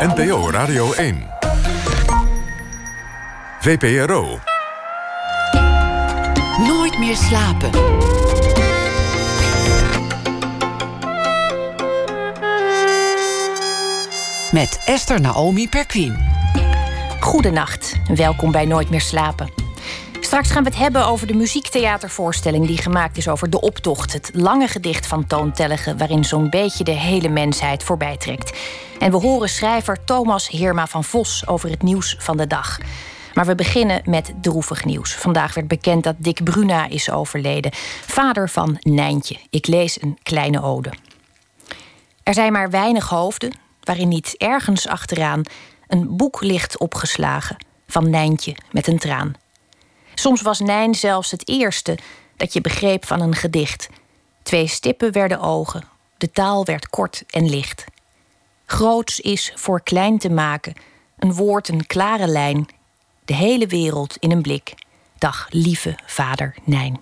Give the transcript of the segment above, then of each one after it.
NPO Radio 1. VPRO. Nooit meer slapen. Met Esther Naomi Perquin. Goedenacht, welkom bij Nooit meer slapen. Straks gaan we het hebben over de muziektheatervoorstelling die gemaakt is over de optocht. Het lange gedicht van Toon Tellegen, waarin zo'n beetje de hele mensheid voorbij trekt. En we horen schrijver Thomas Heerma van Vos over het nieuws van de dag. Maar we beginnen met droevig nieuws. Vandaag werd bekend dat Dick Bruna is overleden, vader van Nijntje. Ik lees een kleine ode. Er zijn maar weinig hoofden waarin niet ergens achteraan een boek ligt opgeslagen van Nijntje met een traan. Soms was Nijn zelfs het eerste dat je begreep van een gedicht. Twee stippen werden ogen, de taal werd kort en licht. Groots is voor klein te maken, een woord een klare lijn, de hele wereld in een blik. Dag, lieve vader Nijn.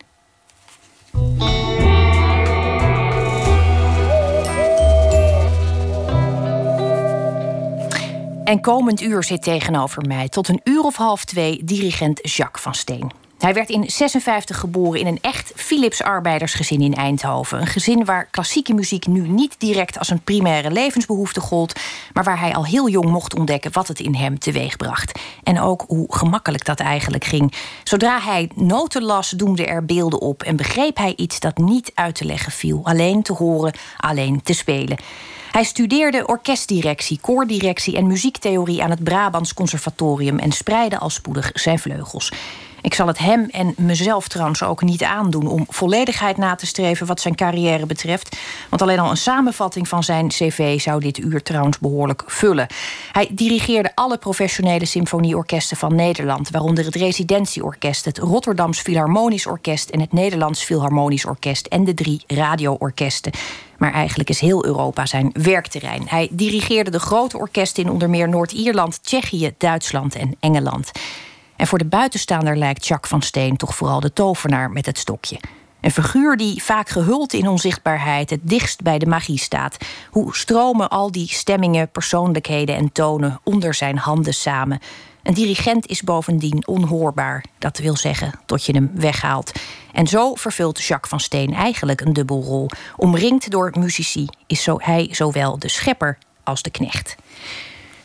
En komend uur zit tegenover mij tot een uur of half twee dirigent Jacques van Steen. Hij werd in 56 geboren in een echt Philips arbeidersgezin in Eindhoven. Een gezin waar klassieke muziek nu niet direct als een primaire levensbehoefte gold, maar waar hij al heel jong mocht ontdekken wat het in hem teweegbracht. En ook hoe gemakkelijk dat eigenlijk ging. Zodra hij noten las, doemde er beelden op en begreep hij iets dat niet uit te leggen viel. Alleen te horen, alleen te spelen. Hij studeerde orkestdirectie, koordirectie en muziektheorie aan het Brabants Conservatorium en spreidde al spoedig zijn vleugels. Ik zal het hem en mezelf trouwens ook niet aandoen om volledigheid na te streven wat zijn carrière betreft. Want alleen al een samenvatting van zijn cv zou dit uur trouwens behoorlijk vullen. Hij dirigeerde alle professionele symfonieorkesten van Nederland, waaronder het Residentieorkest, het Rotterdams Philharmonisch Orkest en het Nederlands Philharmonisch Orkest en de drie radioorkesten. Maar eigenlijk is heel Europa zijn werkterrein. Hij dirigeerde de grote orkesten in onder meer Noord-Ierland, Tsjechië, Duitsland en Engeland. En voor de buitenstaander lijkt Jacques van Steen toch vooral de tovenaar met het stokje. Een figuur die vaak gehuld in onzichtbaarheid het dichtst bij de magie staat. Hoe stromen al die stemmingen, persoonlijkheden en tonen onder zijn handen samen? Een dirigent is bovendien onhoorbaar, dat wil zeggen tot je hem weghaalt. En zo vervult Jacques van Steen eigenlijk een dubbelrol. Omringd door muzici is zo hij zowel de schepper als de knecht.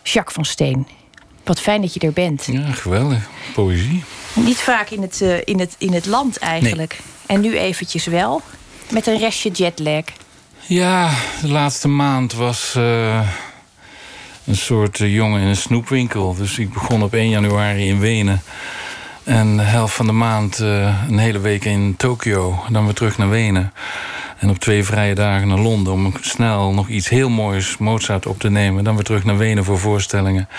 Jacques van Steen, wat fijn dat je er bent. Ja, geweldig. Poëzie. Niet vaak in het, uh, in het, in het land eigenlijk. En nu eventjes wel. Met een restje jetlag. Ja, de laatste maand was uh, een soort uh, jongen in een snoepwinkel. Dus ik begon op 1 januari in Wenen. En de helft van de maand een hele week in Tokio. Dan weer terug naar Wenen. En op twee vrije dagen naar Londen om snel nog iets heel moois Mozart op te nemen. Dan weer terug naar Wenen voor voorstellingen.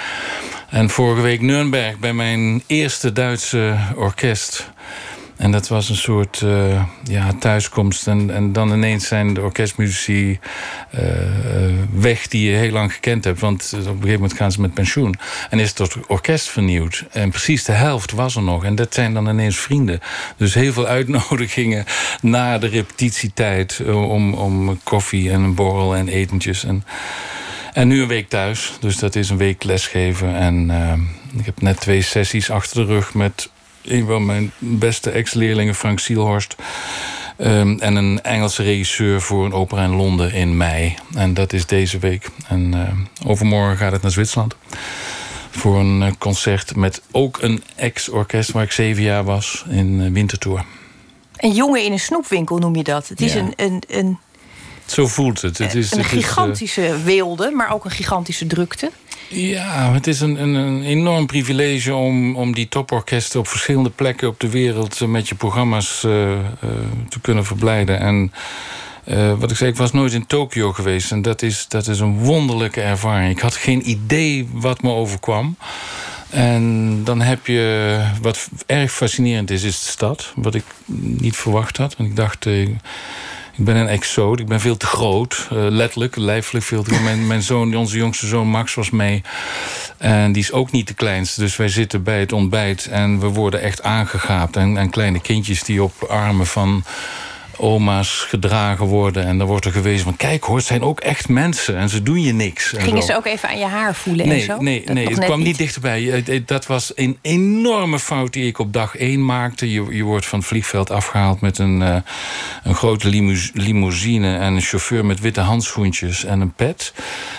En vorige week Nuremberg bij mijn eerste Duitse orkest. En dat was een soort uh, ja, thuiskomst. En, en dan ineens zijn de orkestmuzici uh, weg die je heel lang gekend hebt. Want op een gegeven moment gaan ze met pensioen. En is het orkest vernieuwd. En precies de helft was er nog. En dat zijn dan ineens vrienden. Dus heel veel uitnodigingen na de repetitietijd. Om, om koffie en een borrel en etentjes. En, en nu een week thuis. Dus dat is een week lesgeven. En ik heb net twee sessies achter de rug met een van mijn beste ex-leerlingen, Frank Sielhorst. Um, en een Engelse regisseur voor een opera in Londen in mei. En dat is deze week. En uh, overmorgen gaat het naar Zwitserland. Voor een uh, concert met ook een ex-orkest waar ik zeven jaar was in uh, Wintertour. Een jongen in een snoepwinkel noem je dat. Het is ja. een, een, een zo voelt het. het is, een het gigantische is, uh... weelde, maar ook een gigantische drukte. Ja, het is een, een, een, enorm privilege om, om die toporkesten op verschillende plekken op de wereld met je programma's uh, uh, te kunnen verblijden. En uh, wat ik zei, ik was nooit in Tokio geweest. En dat is, dat is een wonderlijke ervaring. Ik had geen idee wat me overkwam. En dan heb je, wat erg fascinerend is, is de stad. Wat ik niet verwacht had. Want ik dacht, ik ben een exoot, ik ben veel te groot. Uh, letterlijk, lijfelijk veel te groot. Mijn, mijn zoon, onze jongste zoon Max was mee. En die is ook niet de kleinste. Dus wij zitten bij het ontbijt en we worden echt aangegaapt. En, en kleine kindjes die op armen van oma's gedragen worden. En dan wordt er gewezen van... kijk hoor, het zijn ook echt mensen en ze doen je niks. Gingen ze ook even aan je haar voelen nee, en zo? Nee, nee het kwam niet dichterbij. Dat was een enorme fout die ik op dag één maakte. Je, je wordt van het vliegveld afgehaald met een, uh, een grote limousine... en een chauffeur met witte handschoentjes en een pet.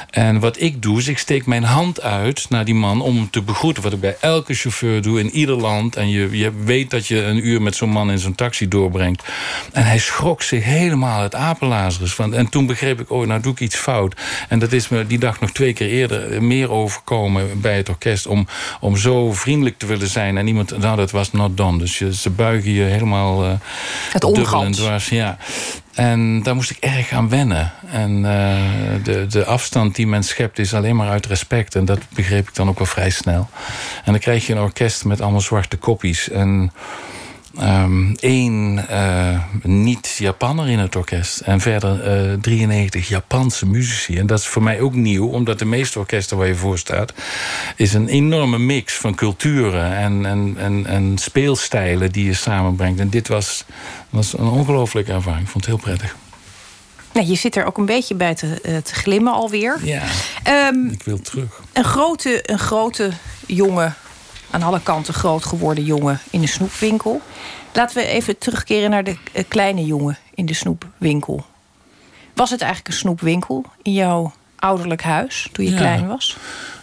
En wat ik doe, is ik steek mijn hand uit naar die man om hem te begroeten. Wat ik bij elke chauffeur doe in ieder land. En je, je weet dat je een uur met zo'n man in zo'n taxi doorbrengt. En hij schrok zich helemaal het apenlazerus van. En toen begreep ik, oh, nou doe ik iets fout. En dat is me die dag nog twee keer eerder meer overkomen bij het orkest. Om, om zo vriendelijk te willen zijn. En iemand, nou dat was not done. Dus je, ze buigen je helemaal... Uh, het omgat. Ja. En daar moest ik erg aan wennen. En uh, de, de afstand die men schept is alleen maar uit respect. En dat begreep ik dan ook wel vrij snel. En dan krijg je een orkest met allemaal zwarte koppies. En um, één uh, niet-Japanner in het orkest. En verder uh, 93 Japanse muzici. En dat is voor mij ook nieuw, omdat de meeste orkesten waar je voor staat... is een enorme mix van culturen en, en, en, en speelstijlen die je samenbrengt. En dit was, was een ongelooflijke ervaring. Ik vond het heel prettig. Je zit er ook een beetje bij te, te glimmen alweer. Ja, um, ik wil terug. Een grote, een grote jongen aan alle kanten groot geworden jongen in de snoepwinkel. Laten we even terugkeren naar de eh, kleine jongen in de snoepwinkel. Was het eigenlijk een snoepwinkel in jouw ouderlijk huis toen je klein was?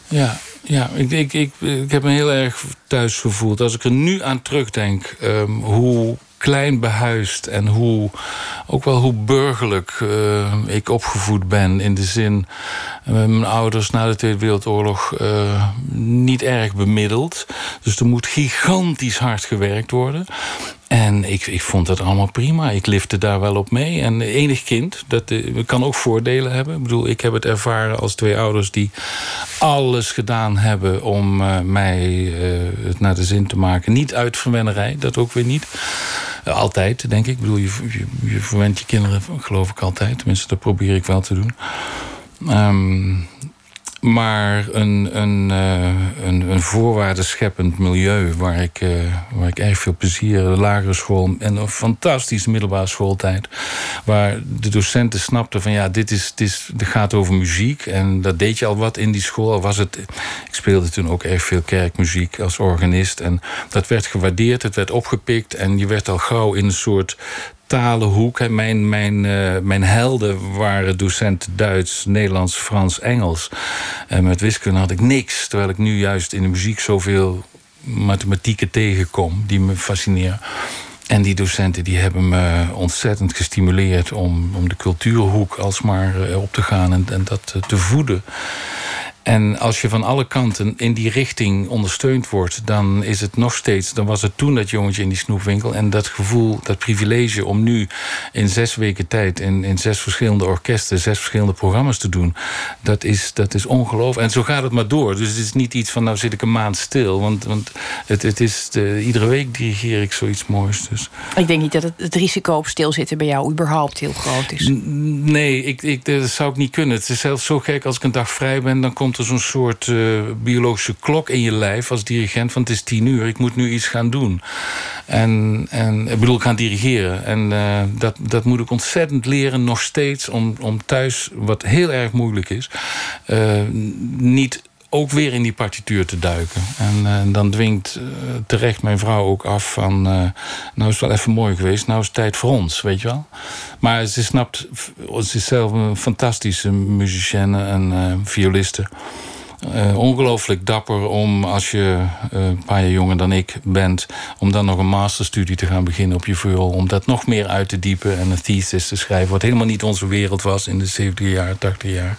Ja, ja ik, ik, ik, ik heb me heel erg thuis gevoeld. Als ik er nu aan terugdenk, um, hoe klein behuisd en hoe, ook wel hoe burgerlijk uh, ik opgevoed ben. In de zin, uh, mijn ouders na de Tweede Wereldoorlog uh, niet erg bemiddeld. Dus er moet gigantisch hard gewerkt worden. En ik, ik vond dat allemaal prima. Ik lifte daar wel op mee. En enig kind, dat kan ook voordelen hebben. Ik bedoel, ik heb het ervaren als twee ouders die alles gedaan hebben om uh, mij uh, het naar de zin te maken. Niet uit verwennerij, dat ook weer niet. Altijd, denk ik. Ik bedoel, je, je, je verwent je kinderen, geloof ik altijd. Tenminste, dat probeer ik wel te doen. Um, maar een, een, uh, een, een voorwaardenscheppend milieu waar ik, uh, waar ik erg veel plezier, de lagere school en een fantastische middelbare schooltijd, waar de docenten snapten van ja, dit, is, dit, is, dit gaat over muziek en dat deed je al wat in die school. Was het, ik speelde toen ook erg veel kerkmuziek als organist en dat werd gewaardeerd, het werd opgepikt en je werd al gauw in een soort talenhoek. Mijn, mijn, uh, mijn helden waren docenten Duits, Nederlands, Frans, Engels. En met wiskunde had ik niks. Terwijl ik nu juist in de muziek zoveel mathematieken tegenkom die me fascineren. En die docenten die hebben me ontzettend gestimuleerd om, om de cultuurhoek alsmaar eh, op te gaan en, en dat te voeden. En als je van alle kanten in die richting ondersteund wordt, dan is het nog steeds. Dan was het toen dat jongetje in die snoepwinkel. En dat gevoel, dat privilege om nu in zes weken tijd in, in zes verschillende orkesten, zes verschillende programma's te doen, dat is, dat is ongelooflijk. En zo gaat het maar door. Dus het is niet iets van nou zit ik een maand stil. Want, want het, het is de, iedere week dirigeer ik zoiets moois. Dus. Ik denk niet dat het, het risico op stilzitten bij jou überhaupt heel groot is. nee, ik, ik, dat zou ik niet kunnen. Het is zelfs zo gek als ik een dag vrij ben, dan komt er zo'n soort uh, biologische klok in je lijf als dirigent. Van het is tien uur, ik moet nu iets gaan doen. En, en ik bedoel, gaan dirigeren. En uh, dat, dat moet ik ontzettend leren, nog steeds, om, om thuis, wat heel erg moeilijk is, uh, niet ook weer in die partituur te duiken. En uh, dan dwingt uh, terecht mijn vrouw ook af van... Uh, nou is het wel even mooi geweest, nou is het tijd voor ons, weet je wel. Maar ze snapt, ze is zelf een fantastische muzicienne en violiste... Uh, ongelooflijk dapper om, als je uh, een paar jaar jonger dan ik bent... om dan nog een masterstudie te gaan beginnen op je viool... om dat nog meer uit te diepen en een thesis te schrijven... wat helemaal niet onze wereld was in de 70 jaar, 80 jaar.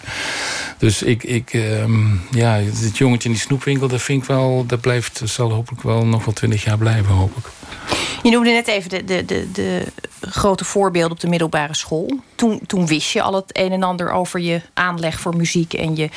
Dus ik, ik um, ja, het jongetje in die snoepwinkel... dat vind ik wel, dat blijft, zal hopelijk wel nog wel 20 jaar blijven, hoop ik. Je noemde net even de, de, de, de grote voorbeelden op de middelbare school. Toen, toen wist je al het een en ander over je aanleg voor muziek en je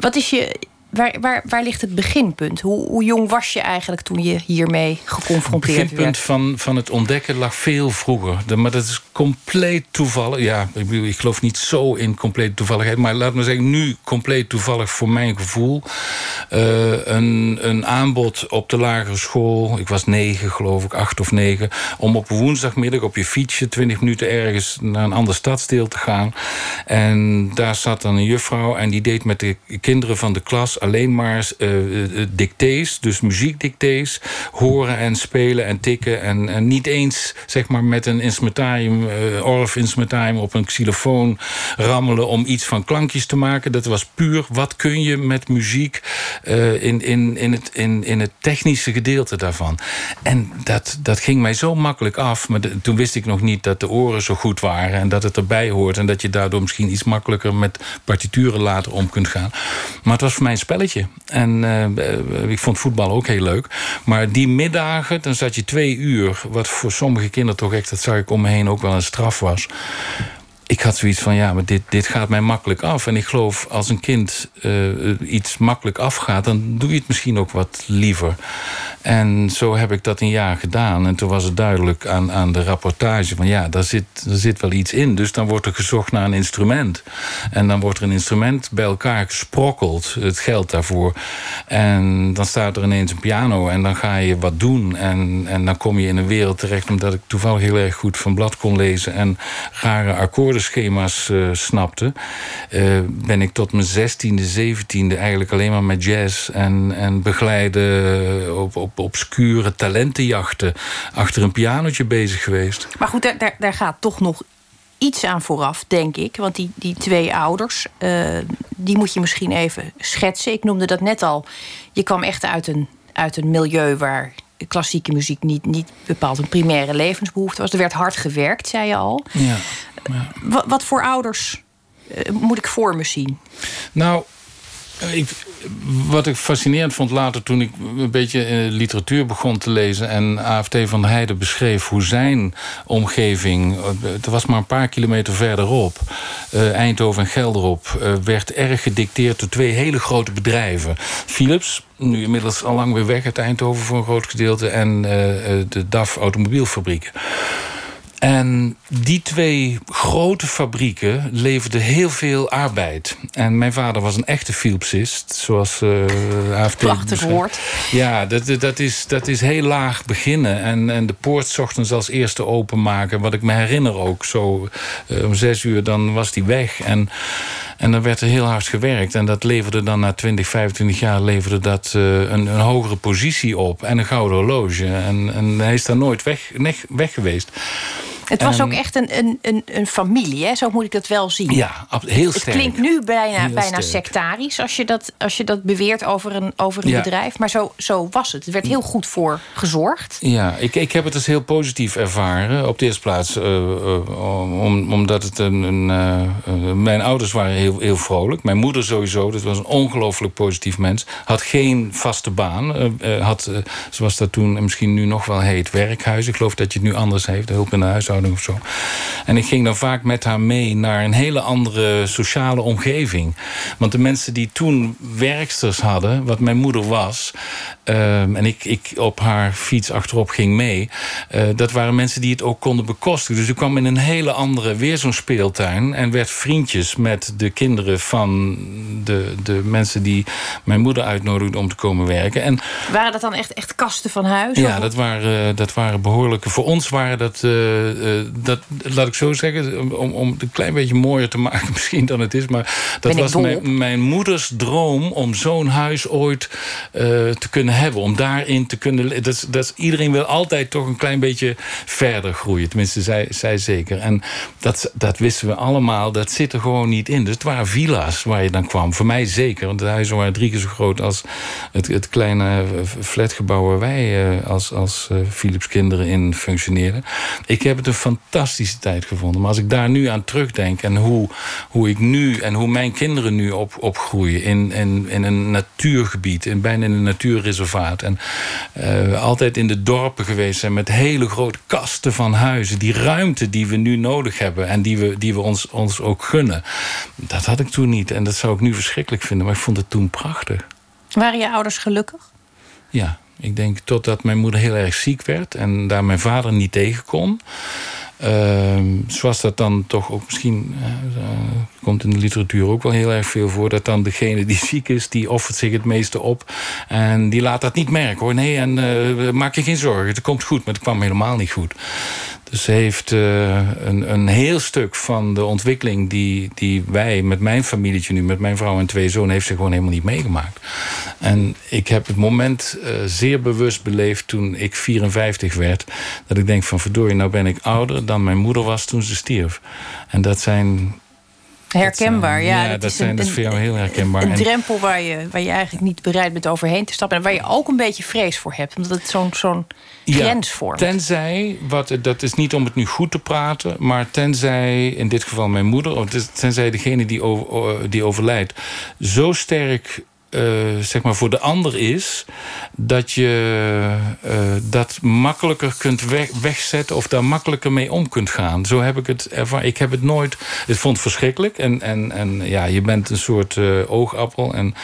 wat is je waar, waar, waar ligt het beginpunt? Hoe, hoe jong was je eigenlijk toen je hiermee geconfronteerd werd? Het beginpunt van, van het ontdekken lag veel vroeger. maar dat is compleet toevallig. Ja, ik, bedoel, ik geloof niet zo in complete toevalligheid. Maar laat me zeggen, nu compleet toevallig voor mijn gevoel. Uh, een, een aanbod op de lagere school. Ik was negen, geloof ik, acht of negen. Om op woensdagmiddag op je fietsje 20 minuten ergens naar een ander stadsdeel te gaan. En daar zat dan een juffrouw en die deed met de kinderen van de klas alleen maar uh, dictées, dus muziekdictées, horen en spelen en tikken. En, niet eens zeg maar met een instrumentarium, uh, orf-instrumentarium op een xylofoon rammelen om iets van klankjes te maken. Dat was puur wat kun je met muziek in, in, in, het, in, in het technische gedeelte daarvan. En dat, dat ging mij zo makkelijk af. Maar toen wist ik nog niet dat de oren zo goed waren en dat het erbij hoort en dat je daardoor misschien iets makkelijker met partituren later om kunt gaan. Maar het was voor mij een En uh, ik vond voetbal ook heel leuk. Maar die middagen, dan zat je twee uur... wat voor sommige kinderen toch echt, dat zag ik om me heen... ook wel een straf was ik had zoiets van, ja, maar dit, dit gaat mij makkelijk af. En ik geloof, als een kind uh, iets makkelijk afgaat... dan doe je het misschien ook wat liever. En zo heb ik dat een jaar gedaan. En toen was het duidelijk aan, aan de rapportage van... ja, daar zit, daar zit wel iets in. Dus dan wordt er gezocht naar een instrument. En dan wordt er een instrument bij elkaar gesprokkeld. Het geld daarvoor. En dan staat er ineens een piano en dan ga je wat doen. En, en dan kom je in een wereld terecht... omdat ik toevallig heel erg goed van blad kon lezen... en rare akkoordenschema's uh, snapte. Uh, ben ik tot mijn zestiende, zeventiende eigenlijk alleen maar met jazz... en, en begeleiden op op obscure talentenjachten achter een pianotje bezig geweest. Maar goed, daar, daar, daar gaat toch nog iets aan vooraf, denk ik. Want die, die twee ouders, uh, die moet je misschien even schetsen. Ik noemde dat net al. Je kwam echt uit een, uit een milieu waar klassieke muziek niet, niet bepaald een primaire levensbehoefte was. Er werd hard gewerkt, zei je al. Ja, ja. Wat, wat, voor ouders uh, moet ik voor me zien? Nou, eh, ik, wat ik fascinerend vond later toen ik een beetje in literatuur begon te lezen... en AFT van der Heijden beschreef hoe zijn omgeving... Eh, het was maar een paar kilometer verderop, Eindhoven en Gelderop... Werd erg gedicteerd door twee hele grote bedrijven. Philips, nu inmiddels al lang weer weg uit Eindhoven voor een groot gedeelte... en de DAF automobielfabrieken. En die twee grote fabrieken leverden heel veel arbeid. En mijn vader was een echte Philipsist, zoals uh, AFT... Prachtig woord. Ja, dat, dat, is, dat is heel laag beginnen. En, en de poort ochtends als eerste openmaken. Wat ik me herinner ook, zo uh, om zes uur, dan was die weg. En, en dan werd er heel hard gewerkt. En dat leverde dan na 20, 25 jaar leverde dat, uh, een, een hogere positie op. En een gouden horloge. En, en hij is daar nooit weg, weg geweest. Het was ook echt een, een, een, een, familie, hè? zo moet ik dat wel zien. Ja, heel sterk. Het klinkt nu bijna, bijna sectarisch als je, dat, als je dat beweert over een, over een bedrijf. Maar zo, zo was het. Er werd heel goed voor gezorgd. Ja, ik, ik heb het dus heel positief ervaren. Op de eerste plaats uh, uh, om, omdat het een. een uh, mijn ouders waren heel, heel vrolijk. Mijn moeder sowieso, dat was een ongelooflijk positief mens. Had geen vaste baan. had, zoals dat toen misschien nu nog wel heet, werkhuis. Ik geloof dat je het nu anders heeft, hulp in de huishouding of zo. En ik ging dan vaak met haar mee naar een hele andere sociale omgeving. Want de mensen die toen werksters hadden, wat mijn moeder was... Um, en ik, ik op haar fiets achterop ging mee... Uh, dat waren mensen die het ook konden bekostigen. Dus ik kwam in een hele andere, weer zo'n speeltuin... en werd vriendjes met de kinderen van de, de mensen... die mijn moeder uitnodigde om te komen werken. En, waren dat dan echt, echt kasten van huis? Ja, dat waren, dat waren behoorlijke... Voor ons waren dat... Uh, dat, laat ik zo zeggen, om, om het een klein beetje mooier te maken misschien dan het is. Maar dat was mijn, mijn, moeders droom om zo'n huis ooit uh, te kunnen hebben. Om daarin te kunnen... Dat, dat, iedereen wil altijd toch een klein beetje verder groeien. Tenminste, zij, zij zeker. En dat, dat wisten we allemaal. Dat zit er gewoon niet in. Dus het waren villa's waar je dan kwam. Voor mij zeker. Want de huizen waren drie keer zo groot als het, het kleine flatgebouw waar wij uh, als, als uh, Philips kinderen in functioneren. Ik heb het een fantastische tijd gevonden. Maar als ik daar nu aan terugdenk en hoe, hoe ik nu en hoe mijn kinderen nu op, opgroeien in, in, in een natuurgebied, in, bijna in een natuurreservaat. En uh, altijd in de dorpen geweest zijn met hele grote kasten van huizen. Die ruimte die we nu nodig hebben en die we, die we ons, ons ook gunnen. Dat had ik toen niet en dat zou ik nu verschrikkelijk vinden, maar ik vond het toen prachtig. Waren je ouders gelukkig? Ja, ik denk totdat mijn moeder heel erg ziek werd en daar mijn vader niet tegen kon. Uh, zoals dat dan toch ook misschien uh, komt in de literatuur ook wel heel erg veel voor, dat dan degene die ziek is, die offert zich het meeste op en die laat dat niet merken hoor. Nee, en uh, maak je geen zorgen, het komt goed, maar het kwam helemaal niet goed. Dus ze heeft uh, een, een heel stuk van de ontwikkeling die, die wij met mijn familietje nu, met mijn vrouw en twee zonen, heeft ze gewoon helemaal niet meegemaakt. En ik heb het moment uh, zeer bewust beleefd toen ik 54 werd, dat ik denk van verdorie, nou ben ik ouder dan mijn moeder was toen ze stierf. En dat zijn Herkenbaar, ja. ja. dat, zijn, dat is voor jou heel herkenbaar. Een, drempel waar je, waar je eigenlijk niet bereid bent overheen te stappen. En waar je ook een beetje vrees voor hebt. Omdat het zo'n zo'n grens vormt. Tenzij, wat, dat is niet om het nu goed te praten... maar tenzij, in dit geval mijn moeder... of tenzij degene die, over, die overlijdt... zo sterk zeg maar voor de ander is... dat je uh, dat makkelijker kunt weg, wegzetten... of daar makkelijker mee om kunt gaan. Zo heb ik het ervaren. Ik heb het nooit... Het vond het verschrikkelijk. En, en, en ja, je bent een soort uh, oogappel. En,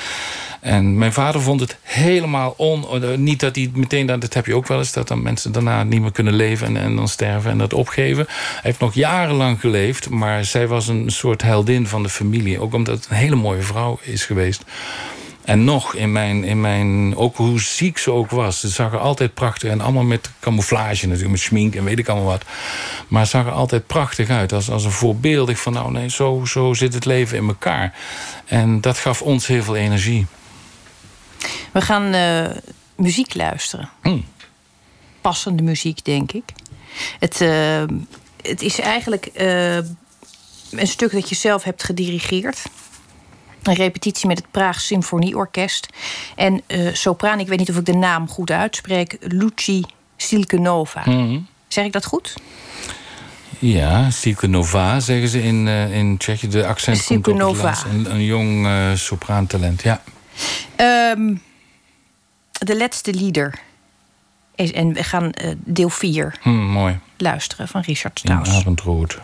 en mijn vader vond het helemaal on... Niet dat hij meteen... Dat heb je ook wel eens. Dat dan mensen daarna niet meer kunnen leven... en, en dan sterven en dat opgeven. Hij heeft nog jarenlang geleefd. Maar zij was een soort heldin van de familie. Ook omdat het een hele mooie vrouw is geweest. En nog in mijn, in mijn, ook hoe ziek ze ook was. Ze zag er altijd prachtig en allemaal met camouflage natuurlijk, met schmink en weet ik allemaal wat. Maar zag er altijd prachtig uit. Als, als een voorbeeldig van nou nee, zo, zo zit het leven in elkaar. En dat gaf ons heel veel energie. We gaan uh, muziek luisteren. Hmm. Passende muziek, denk ik. Het, uh, het is eigenlijk uh, een stuk dat je zelf hebt gedirigeerd een repetitie met het Praag Symfonieorkest. En uh, sopraan, ik weet niet of ik de naam goed uitspreek, Luci Silkenova. Mm -hmm. Zeg ik dat goed? Ja, Silkenova zeggen ze in, uh, in Tsjechië. De accent Silkenova. komt op een, een jong uh, sopraantalent, ja. Um, de laatste lieder. Is, en we gaan deel 4 hmm, mooi. luisteren van Richard Strauss. In Avondrood.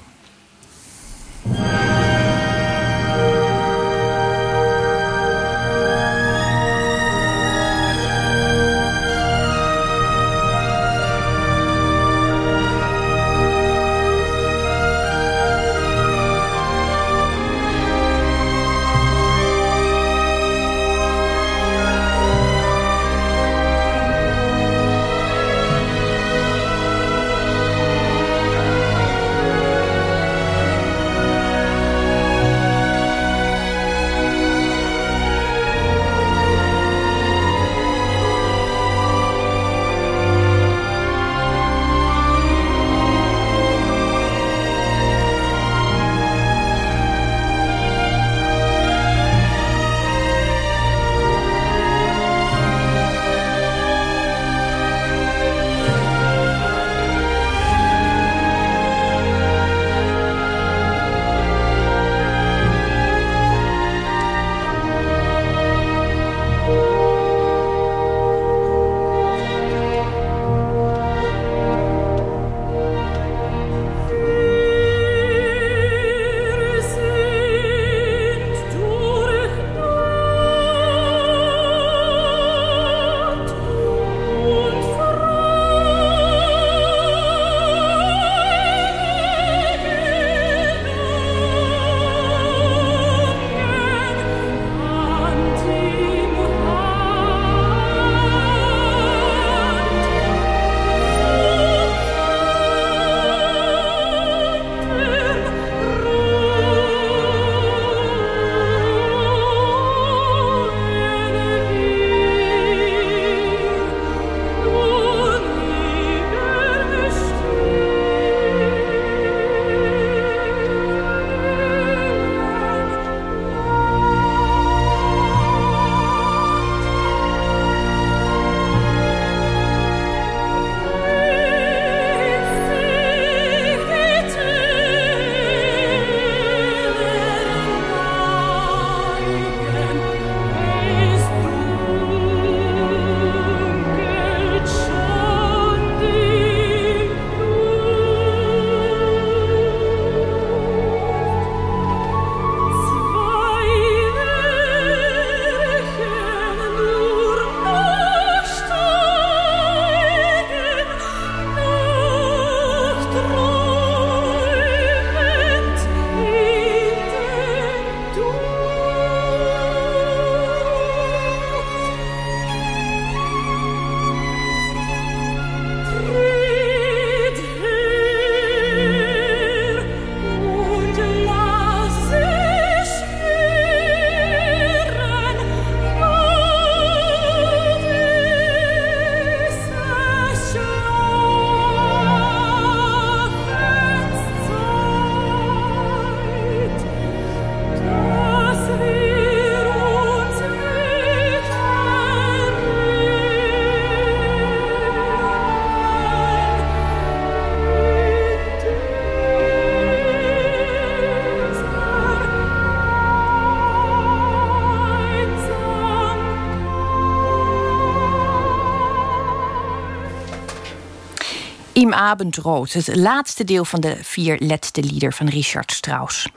Im Abendrood, het laatste deel van de vier laatste lieder van Richard Strauss.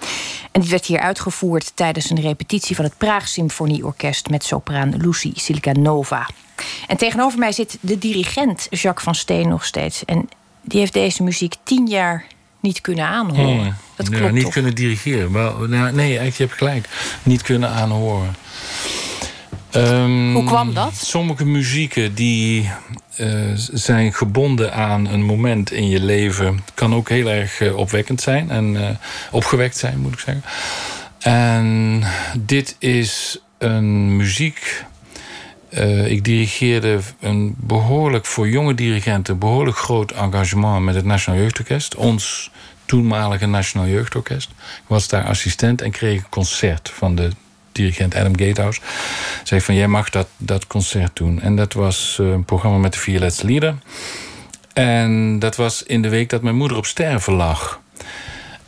En die werd hier uitgevoerd tijdens een repetitie van het Praag Symfonieorkest met sopraan Lucy Silkanova. En tegenover mij zit de dirigent Jacques van Steen nog steeds. En die heeft deze muziek tien jaar niet kunnen aanhoren. Hmm. Dat klopt ja, niet toch? kunnen dirigeren. Wel, nou, nee, eigenlijk, je hebt gelijk. Niet kunnen aanhoren. Um, Hoe kwam dat? Sommige muzieken die zijn gebonden aan een moment in je leven... kan ook heel erg uh, opwekkend zijn. En uh, opgewekt zijn, moet ik zeggen. En dit is een muziek... ik dirigeerde een behoorlijk voor jonge dirigenten... behoorlijk groot engagement met het Nationaal Jeugdorkest. Ons toenmalige Nationaal Jeugdorkest. Ik was daar assistent en kreeg een concert van de dirigent Adam Gatehouse. Zei van, jij mag dat, dat concert doen. En dat was een programma met de vier laatste lieden. En dat was in de week dat mijn moeder op sterven lag.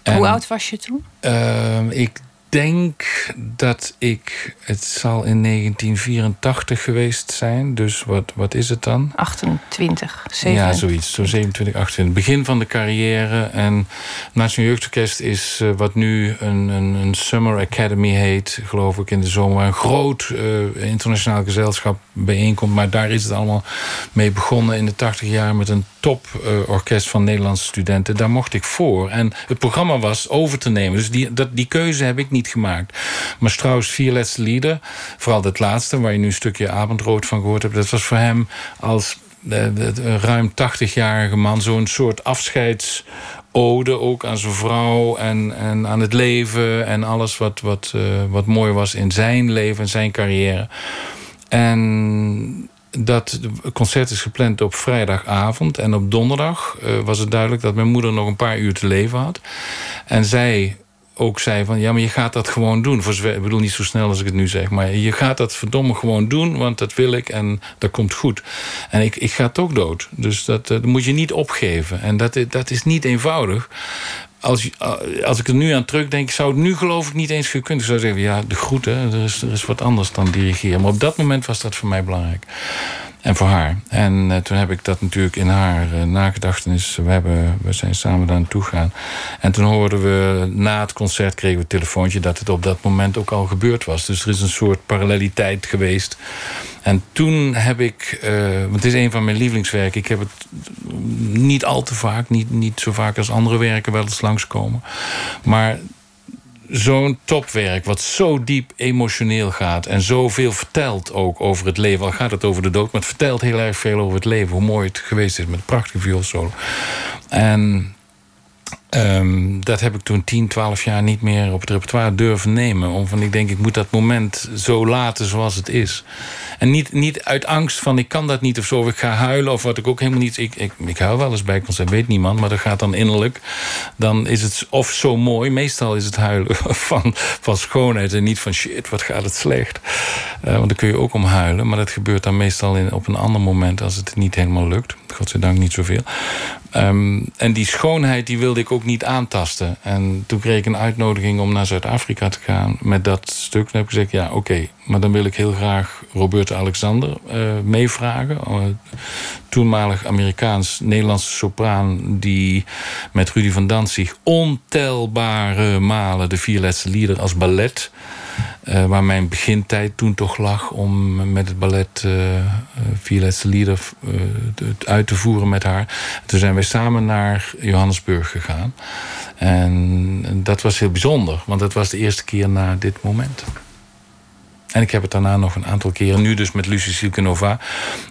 En, Hoe oud was je toen? Uh, ik denk dat ik... Het zal in 1984 geweest zijn. Dus wat, wat is het dan? 28, 27. Ja, zoiets. Zo 27, 28. Begin van de carrière. En Nationaal Jeugdorkest is uh, wat nu een, een, een, Summer Academy heet. Geloof ik in de zomer. Een groot uh, internationaal gezelschap bijeenkomt. Maar daar is het allemaal mee begonnen in de 80 jaar... met een toporkest uh, van Nederlandse studenten. Daar mocht ik voor. En het programma was over te nemen. Dus die, dat, die keuze heb ik niet gemaakt. Maar Strauss' vier laatste lieden, vooral dat laatste... waar je nu een stukje avondrood van gehoord hebt... dat was voor hem als de, de ruim 80-jarige man zo'n soort afscheidsode... ook aan zijn vrouw en, en aan het leven... en alles wat, wat, uh, wat mooi was in zijn leven en zijn carrière. En dat concert is gepland op vrijdagavond. En op donderdag uh, was het duidelijk dat mijn moeder nog een paar uur te leven had. En zij ook zei van... ja, maar je gaat dat gewoon doen. Ik bedoel niet zo snel als ik het nu zeg... maar je gaat dat verdomme gewoon doen, want dat wil ik... en dat komt goed. En ik, ik ga toch dood. Dus dat, dat moet je niet opgeven. En dat, dat is niet eenvoudig. Als, als ik er nu aan terugdenk, zou het nu geloof ik niet eens gekund. Ik zou zeggen, ja, de groeten, er is, er is wat anders dan dirigeren. Maar op dat moment was dat voor mij belangrijk. En voor haar. En uh, toen heb ik dat natuurlijk in haar uh, nagedachtenis... We, hebben, we zijn samen daar naartoe gegaan. En toen hoorden we, na het concert kregen we een telefoontje... dat het op dat moment ook al gebeurd was. Dus er is een soort paralleliteit geweest. En toen heb ik... Want het is een van mijn lievelingswerken. Ik heb het niet al te vaak, niet, niet zo vaak als andere werken... wel eens langskomen. Maar zo'n topwerk wat zo diep emotioneel gaat... en zoveel vertelt ook over het leven. Al gaat het over de dood, maar het vertelt heel erg veel over het leven. Hoe mooi het geweest is met een prachtige vioolsolo. En um, dat heb ik toen 10, 12 jaar niet meer op het repertoire durven nemen. Omdat ik denk, ik moet dat moment zo laten zoals het is. En niet, niet uit angst van ik kan dat niet of zo, of ik ga huilen of wat ik ook helemaal niet. Ik, ik, ik huil wel eens bij concert, weet niemand, maar dat gaat dan innerlijk. Dan is het of zo mooi, meestal is het huilen van, van schoonheid en niet van shit, wat gaat het slecht. Uh, want daar kun je ook om huilen, maar dat gebeurt dan meestal in, op een ander moment als het niet helemaal lukt. Godzijdank niet zoveel. Um, en die schoonheid die wilde ik ook niet aantasten. En toen kreeg ik een uitnodiging om naar Zuid-Afrika te gaan met dat stuk. Toen heb ik gezegd, ja oké, maar dan wil ik heel graag Robert Alexander uh, meevragen. Uh, toenmalig Amerikaans-Nederlandse sopraan... die met Rudy van Danzig ontelbare malen... de vier laatste lieder als ballet... Uh, waar mijn begintijd toen toch lag om met het ballet uh, vier laatste lieder uh, uit te voeren met haar. Toen zijn wij samen naar Johannesburg gegaan. En dat was heel bijzonder, want het was de eerste keer na dit moment. En ik heb het daarna nog een aantal keren, nu dus met Lucie Silkenova...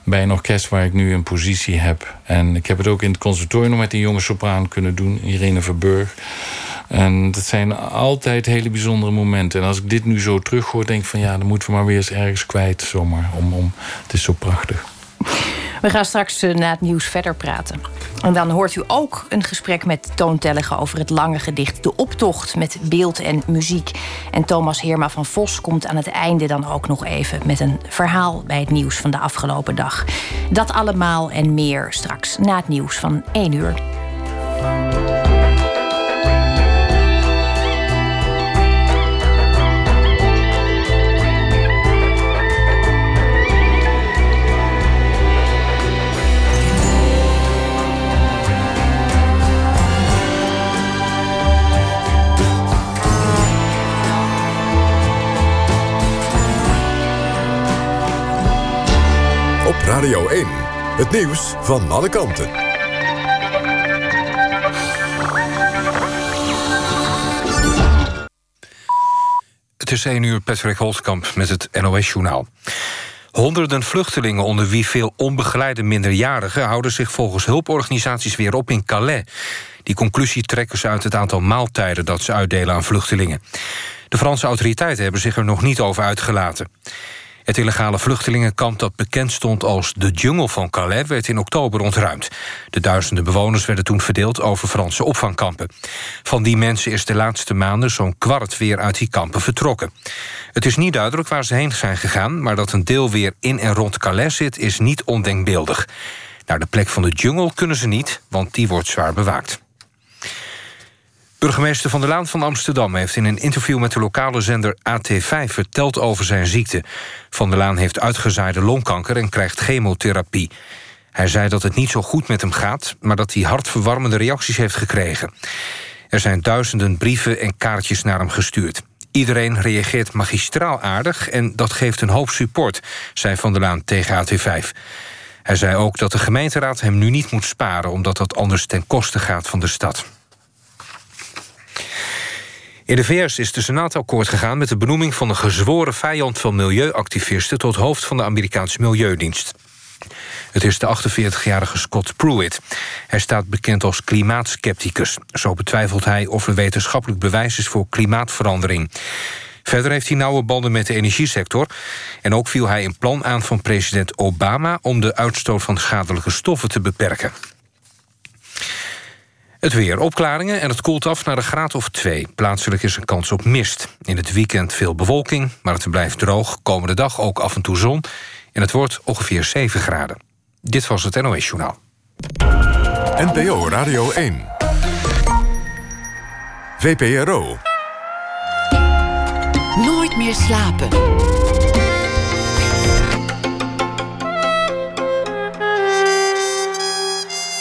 bij een orkest waar ik nu een positie heb. En ik heb het ook in het conservatorium met een jonge sopraan kunnen doen, Irene Verburg. En dat zijn altijd hele bijzondere momenten. En als ik dit nu zo terughoor, denk ik van ja, dan moeten we maar weer eens ergens kwijt. Zomaar, om, om, het is zo prachtig. We gaan straks uh, na het nieuws verder praten. En dan hoort u ook een gesprek met Toon Tellige over het lange gedicht De Optocht met beeld en muziek. En Thomas Heerma van Vos komt aan het einde dan ook nog even met een verhaal bij het nieuws van de afgelopen dag. Dat allemaal en meer straks na het nieuws van 1 uur. Radio 1. Het nieuws van alle kanten. Het is 1 uur Patrick Holtkamp met het NOS-journaal. Honderden vluchtelingen, onder wie veel onbegeleide minderjarigen... houden zich volgens hulporganisaties weer op in Calais. Die conclusie trekken ze uit het aantal maaltijden dat ze uitdelen aan vluchtelingen. De Franse autoriteiten hebben zich er nog niet over uitgelaten. Het illegale vluchtelingenkamp dat bekend stond als de jungle van Calais... werd in oktober ontruimd. De duizenden bewoners werden toen verdeeld over Franse opvangkampen. Van die mensen is de laatste maanden zo'n kwart weer uit die kampen vertrokken. Het is niet duidelijk waar ze heen zijn gegaan... maar dat een deel weer in en rond Calais zit is niet ondenkbeeldig. Naar de plek van de jungle kunnen ze niet, want die wordt zwaar bewaakt. Burgemeester Van der Laan van Amsterdam heeft in een interview met de lokale zender AT5 verteld over zijn ziekte. Van der Laan heeft uitgezaaide longkanker en krijgt chemotherapie. Hij zei dat het niet zo goed met hem gaat, maar dat hij hartverwarmende reacties heeft gekregen. Er zijn duizenden brieven en kaartjes naar hem gestuurd. Iedereen reageert magistraal aardig en dat geeft een hoop support, zei Van der Laan tegen AT5. Hij zei ook dat de gemeenteraad hem nu niet moet sparen... omdat dat anders ten koste gaat van de stad. In de VS is de Senaat akkoord gegaan met de benoeming van een gezworen vijand van milieuactivisten tot hoofd van de Amerikaanse Milieudienst. Het is de 48-jarige Scott Pruitt. Hij staat bekend als klimaatskepticus. Zo betwijfelt hij of er wetenschappelijk bewijs is voor klimaatverandering. Verder heeft hij nauwe banden met de energiesector. En ook viel hij een plan aan van president Obama... om de uitstoot van schadelijke stoffen te beperken. Het weer. Opklaringen en het koelt af naar een graad of twee. Plaatselijk is een kans op mist. In het weekend veel bewolking, maar het blijft droog. Komende dag ook af en toe zon. En het wordt ongeveer 7 graden. Dit was het NOS Journaal. NPO Radio 1. VPRO. Nooit meer slapen.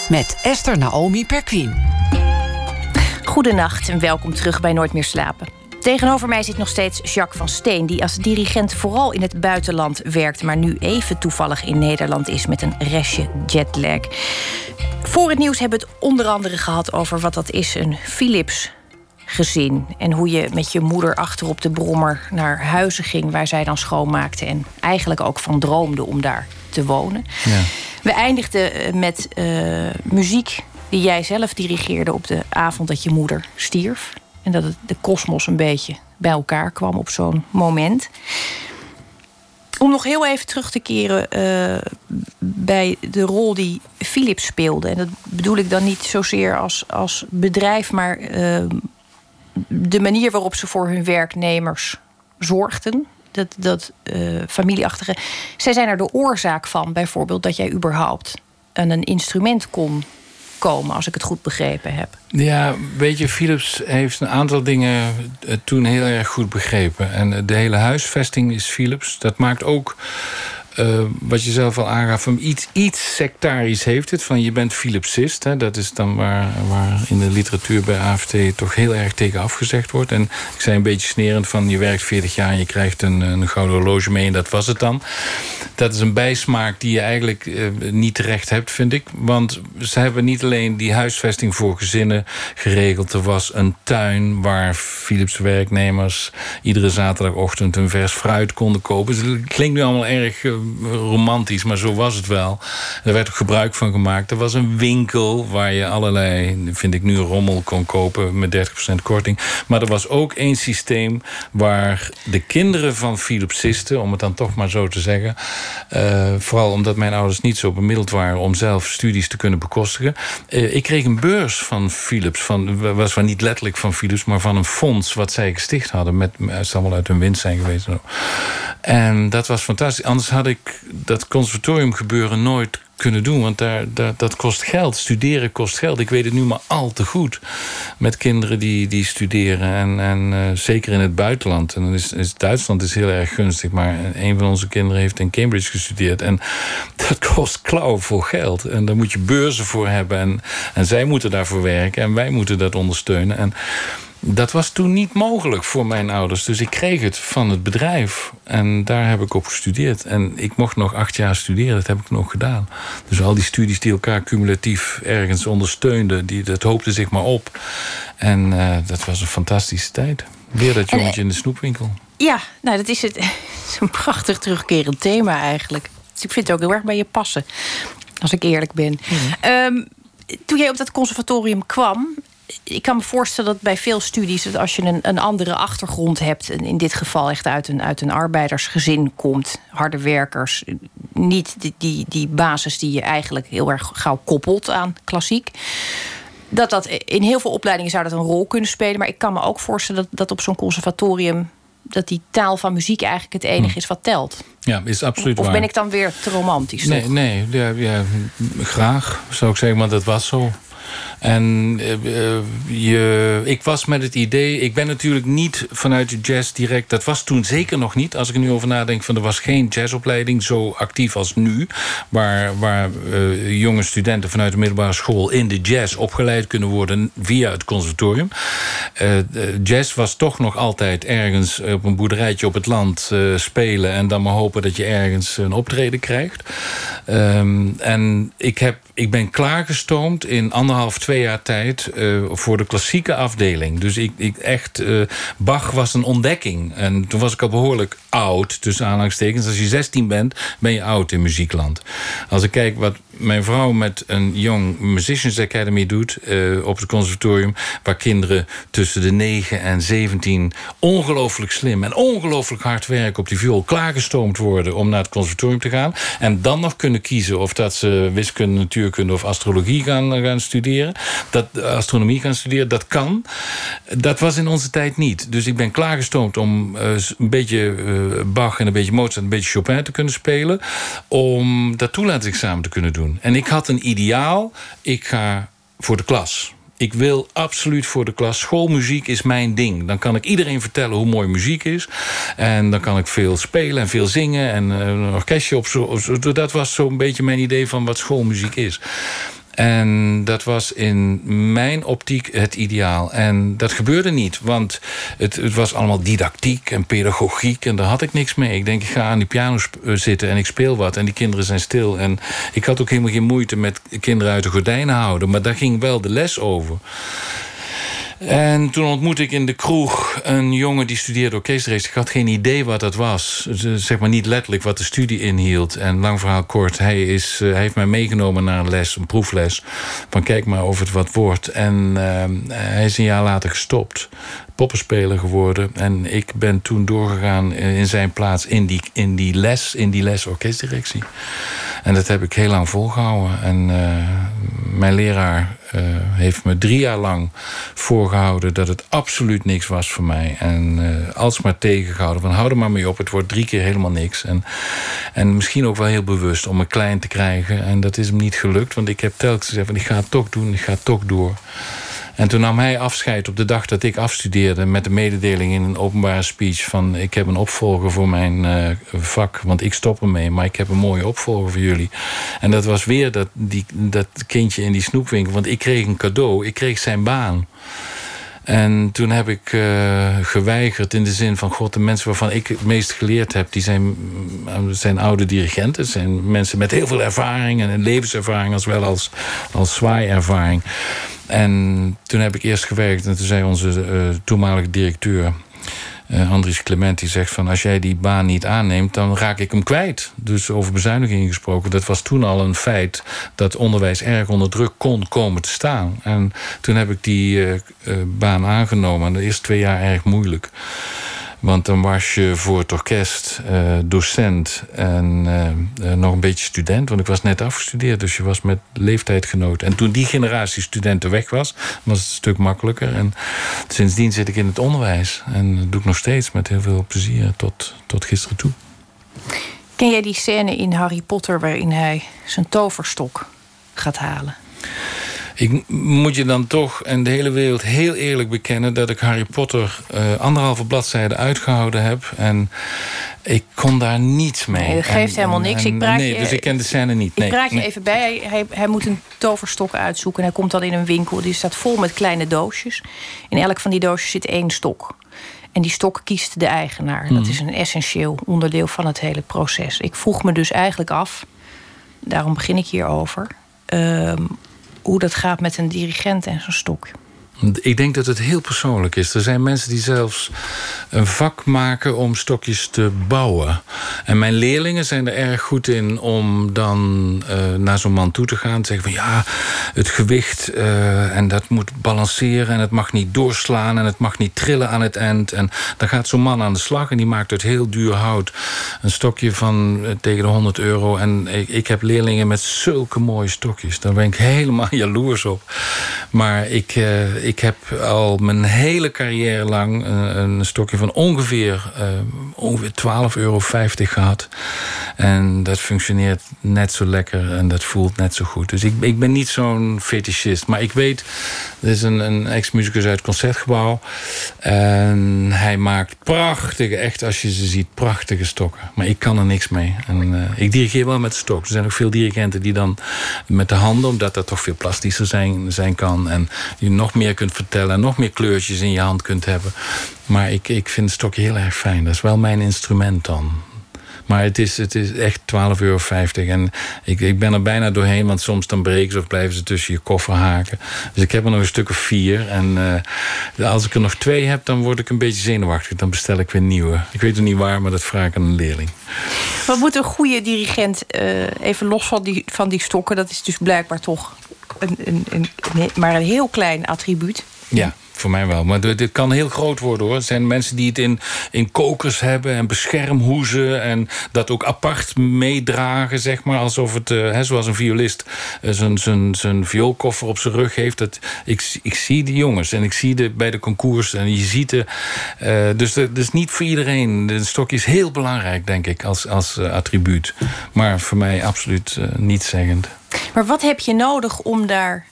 Met Esther Naomi Perquin. Goedenacht en welkom terug bij Nooit meer slapen. Tegenover mij zit nog steeds Jacques van Steen, die als dirigent vooral in het buitenland werkt, maar nu even toevallig in Nederland is met een restje jetlag. Voor het nieuws hebben we het onder andere gehad over wat dat is, een Philips gezin. En hoe je met je moeder achter op de brommer naar huizen ging waar zij dan schoonmaakte. En eigenlijk ook van droomde om daar te wonen. Ja. We eindigden eh, met uh, muziek die jij zelf dirigeerde op de avond dat je moeder stierf. En dat het de kosmos een beetje bij elkaar kwam op zo'n moment. Om nog heel even terug te keren uh, bij de rol die Philips speelde. En dat bedoel ik dan niet zozeer als, als bedrijf, maar de manier waarop ze voor hun werknemers zorgden. Dat, dat uh, familieachtige. Zij zijn er de oorzaak van, bijvoorbeeld, dat jij überhaupt aan een instrument kon komen, als ik het goed begrepen heb. Ja, weet je, Philips heeft een aantal dingen eh, toen heel erg goed begrepen. En de hele huisvesting is Philips. Dat maakt ook uh, wat je zelf al aangaf, van iets, iets sectarisch heeft het. Van je bent Philipsist. Hè, dat is dan waar, waar in de literatuur bij AFT toch heel erg tegen afgezegd wordt. En ik zei een beetje snerend van je werkt 40 jaar en je krijgt een, gouden horloge mee en dat was het dan. Dat is een bijsmaak die je eigenlijk uh, niet terecht hebt, vind ik. Want ze hebben niet alleen die huisvesting voor gezinnen geregeld. Er was een tuin waar Philips werknemers iedere zaterdagochtend een vers fruit konden kopen. Dus het klinkt nu allemaal erg uh, romantisch, maar zo was het wel. Er werd ook gebruik van gemaakt. Er was een winkel waar je allerlei, vind ik nu, rommel kon kopen met 30% korting. Maar er was ook één systeem waar de kinderen van Philipsisten, om het dan toch maar zo te zeggen, uh, vooral omdat mijn ouders niet zo bemiddeld waren om zelf studies te kunnen bekostigen. Uh, ik kreeg een beurs van Philips, van, was wel niet letterlijk van Philips, maar van een fonds wat zij gesticht hadden. Met, het zal wel uit hun winst zijn geweest. En dat was fantastisch. Anders had ik dat conservatorium gebeuren nooit kunnen doen. Want daar, daar, dat kost geld. Studeren kost geld. Ik weet het nu maar al te goed. Met kinderen die, die studeren. En, en uh, zeker in het buitenland. En dan is, is, Duitsland is heel erg gunstig. Maar een van onze kinderen heeft in Cambridge gestudeerd. En dat kost klauw voor geld. En daar moet je beurzen voor hebben. En, en zij moeten daarvoor werken. En wij moeten dat ondersteunen. En Dat was toen niet mogelijk voor mijn ouders. Dus ik kreeg het van het bedrijf. En daar heb ik op gestudeerd. En ik mocht nog acht jaar studeren. Dat heb ik nog gedaan. Dus al die studies die elkaar cumulatief ergens ondersteunden... Die, dat hoopte zich maar op. En uh, dat was een fantastische tijd. Weer dat jongetje in de snoepwinkel. Ja, nou, dat is het. Zo'n prachtig terugkerend thema eigenlijk. Dus ik vind het ook heel erg bij je passen. Als ik eerlijk ben. Um, toen jij op dat conservatorium kwam, ik kan me voorstellen dat bij veel studies, dat als je een, een andere achtergrond hebt, en in dit geval echt uit een, uit een arbeidersgezin komt, harde werkers, niet die, die, die basis die je eigenlijk heel erg gauw koppelt aan klassiek. Dat dat in heel veel opleidingen zou dat een rol kunnen spelen. Maar ik kan me ook voorstellen dat, dat op zo'n conservatorium dat die taal van muziek eigenlijk het enige hm. is wat telt. Ja, is absoluut waar. Of ben ik dan weer te romantisch? Nee, nee ja, ja, graag zou ik zeggen, want dat was zo. En uh, je, ik was met het idee... Ik ben natuurlijk niet vanuit de jazz direct... Dat was toen zeker nog niet. Als ik er nu over nadenk... Van, er was geen jazzopleiding zo actief als nu. Waar, waar uh, jonge studenten vanuit de middelbare school... in de jazz opgeleid kunnen worden via het conservatorium. Jazz was toch nog altijd ergens op een boerderijtje op het land spelen... en dan maar hopen dat je ergens een optreden krijgt. Um, en ik, heb, ik ben klaargestoomd in anderhalf, twee jaar tijd uh, voor de klassieke afdeling. Dus ik, ik echt, uh, Bach was een ontdekking. En toen was ik al behoorlijk oud, tussen aanhalingstekens. Als je 16 bent, ben je oud in muziekland. Als ik kijk wat mijn vrouw met een Young Musicians Academy doet uh, op het conservatorium, waar kinderen tussen de 9 en 17 ongelooflijk slim en ongelooflijk hard werken op die viool, klaargestoomd worden om naar het conservatorium te gaan. En dan nog kunnen kiezen of dat ze wiskunde, natuurkunde of astrologie gaan, gaan studeren dat astronomie gaan studeren, dat kan. Dat was in onze tijd niet. Dus ik ben klaargestoomd om uh, een beetje uh, Bach en een beetje Mozart... en een beetje Chopin te kunnen spelen... om dat toelatingsexamen te kunnen doen. En ik had een ideaal. Ik ga voor de klas. Ik wil absoluut voor de klas. Schoolmuziek is mijn ding. Dan kan ik iedereen vertellen hoe mooi muziek is. En dan kan ik veel spelen en veel zingen. En uh, een orkestje op zo. Dat was zo'n beetje mijn idee van wat schoolmuziek is. En dat was in mijn optiek het ideaal. En dat gebeurde niet, want het, het, was allemaal didactiek en pedagogiek... en daar had ik niks mee. Ik denk, ik ga aan die piano eh, zitten en ik speel wat... en die kinderen zijn stil. En ik had ook helemaal geen moeite met kinderen uit de gordijnen houden... maar daar ging wel de les over. En toen ontmoette ik in de kroeg een jongen die studeerde orkestrace. Ik had geen idee wat dat was. Zeg maar niet letterlijk wat de studie inhield. En lang verhaal kort, hij, is, uh, hij heeft mij meegenomen naar een les, een proefles. Van kijk maar of het wat wordt. En uh, hij is een jaar later gestopt poppenspeler geworden. En ik ben toen doorgegaan in zijn plaats in die, in die les, in die les orkestdirectie. En dat heb ik heel lang volgehouden. En uh, mijn leraar uh, heeft me drie jaar lang voorgehouden dat het absoluut niks was voor mij. En uh, alsmaar tegengehouden van hou er maar mee op, het wordt drie keer helemaal niks. En, en misschien ook wel heel bewust om me klein te krijgen. En dat is hem niet gelukt, want ik heb telkens gezegd van ik ga het toch doen, ik ga het toch door. En toen nam hij afscheid op de dag dat ik afstudeerde... met de mededeling in een openbare speech van... ik heb een opvolger voor mijn uh, vak, want ik stop ermee... maar ik heb een mooie opvolger voor jullie. En dat was weer dat, die, dat kindje in die snoepwinkel. Want ik kreeg een cadeau, ik kreeg zijn baan. En toen heb ik uh, geweigerd in de zin van... God, de mensen waarvan ik het meest geleerd heb... die zijn, zijn oude dirigenten. zijn mensen met heel veel ervaring en levenservaring... als wel als, als zwaaiervaring. En toen heb ik eerst gewerkt en toen zei onze uh, toenmalige directeur... Uh, Andries Clement die zegt van als jij die baan niet aanneemt, dan raak ik hem kwijt. Dus over bezuinigingen gesproken, dat was toen al een feit dat onderwijs erg onder druk kon komen te staan. En toen heb ik die uh, uh, baan aangenomen en de eerste twee jaar erg moeilijk. Want dan was je voor het orkest uh, docent en uh, uh, nog een beetje student. Want ik was net afgestudeerd, dus je was met leeftijdgenoot. En toen die generatie studenten weg was, was het een stuk makkelijker. En sindsdien zit ik in het onderwijs. En dat doe ik nog steeds met heel veel plezier tot, tot gisteren toe. Ken jij die scène in Harry Potter waarin hij zijn toverstok gaat halen? Ik moet je dan toch en de hele wereld heel eerlijk bekennen... dat ik Harry Potter uh, anderhalve bladzijde uitgehouden heb. En Ik kon daar niets mee. Nee, dat geeft helemaal niks. Ik praat nee, je- dus ik ken de scène niet. Nee, ik praat je nee. even bij. Hij, hij, moet een toverstok uitzoeken. En hij komt dan in een winkel. Die staat vol met kleine doosjes. In elk van die doosjes zit één stok. En die stok kiest de eigenaar. Mhm. Dat is een essentieel onderdeel van het hele proces. Ik vroeg me dus eigenlijk af, daarom begin ik hierover... ehm, hoe dat gaat met een dirigent en zijn stok. Ik denk dat het heel persoonlijk is. Er zijn mensen die zelfs een vak maken om stokjes te bouwen. En mijn leerlingen zijn er erg goed in om dan eh, naar zo'n man toe te gaan. Te zeggen van ja, het gewicht eh, en dat moet balanceren en het mag niet doorslaan en het mag niet trillen aan het eind. En dan gaat zo'n man aan de slag en die maakt uit heel duur hout een stokje van eh, tegen de 100 euro. En ik, ik heb leerlingen met zulke mooie stokjes. Daar ben ik helemaal jaloers op. Maar ik, ik heb al mijn hele carrière lang eh, een stokje van ongeveer, eh, ongeveer 12,50 euro gehad. En dat functioneert net zo lekker en dat voelt net zo goed. Dus ik, ik ben niet zo'n fetischist. Maar ik weet, er is een, een ex-muzikus uit het Concertgebouw. En hij maakt prachtige, echt als je ze ziet, prachtige stokken. Maar ik kan er niks mee. En, eh, ik dirigeer wel met stok. Er zijn ook veel dirigenten die dan met de handen, omdat dat toch veel plastischer zijn, zijn kan. En je nog meer kunt vertellen en nog meer kleurtjes in je hand kunt hebben. Maar ik, ik vind het stokje heel erg fijn. Dat is wel mijn instrument dan. Maar het is, het is echt 12,50 euro. En ik, ik ben er bijna doorheen, want soms dan breken ze of blijven ze tussen je koffer haken. Dus ik heb er nog een stuk of vier. En eh, als ik er nog twee heb, dan word ik een beetje zenuwachtig. Dan bestel ik weer nieuwe. Ik weet het niet waar, maar dat vraag ik aan een leerling. Wat moet een goede dirigent, eh, even los van die, van die stokken... dat is dus blijkbaar toch een, maar een heel klein attribuut. Ja, voor mij wel. Maar dit kan heel groot worden hoor. Er zijn mensen die het in, in kokers hebben en beschermhoezen. En dat ook apart meedragen, zeg maar. Alsof het, eh, hè, zoals een violist eh, zijn, zijn, zijn vioolkoffer op zijn rug heeft. Dat, ik, ik zie die jongens en ik zie de, bij de concours. En je ziet de. eh, dus dat is niet voor iedereen. De stokje is heel belangrijk, denk ik, als, als attribuut. Maar voor mij absoluut niet zeggend. Maar wat heb je nodig om daar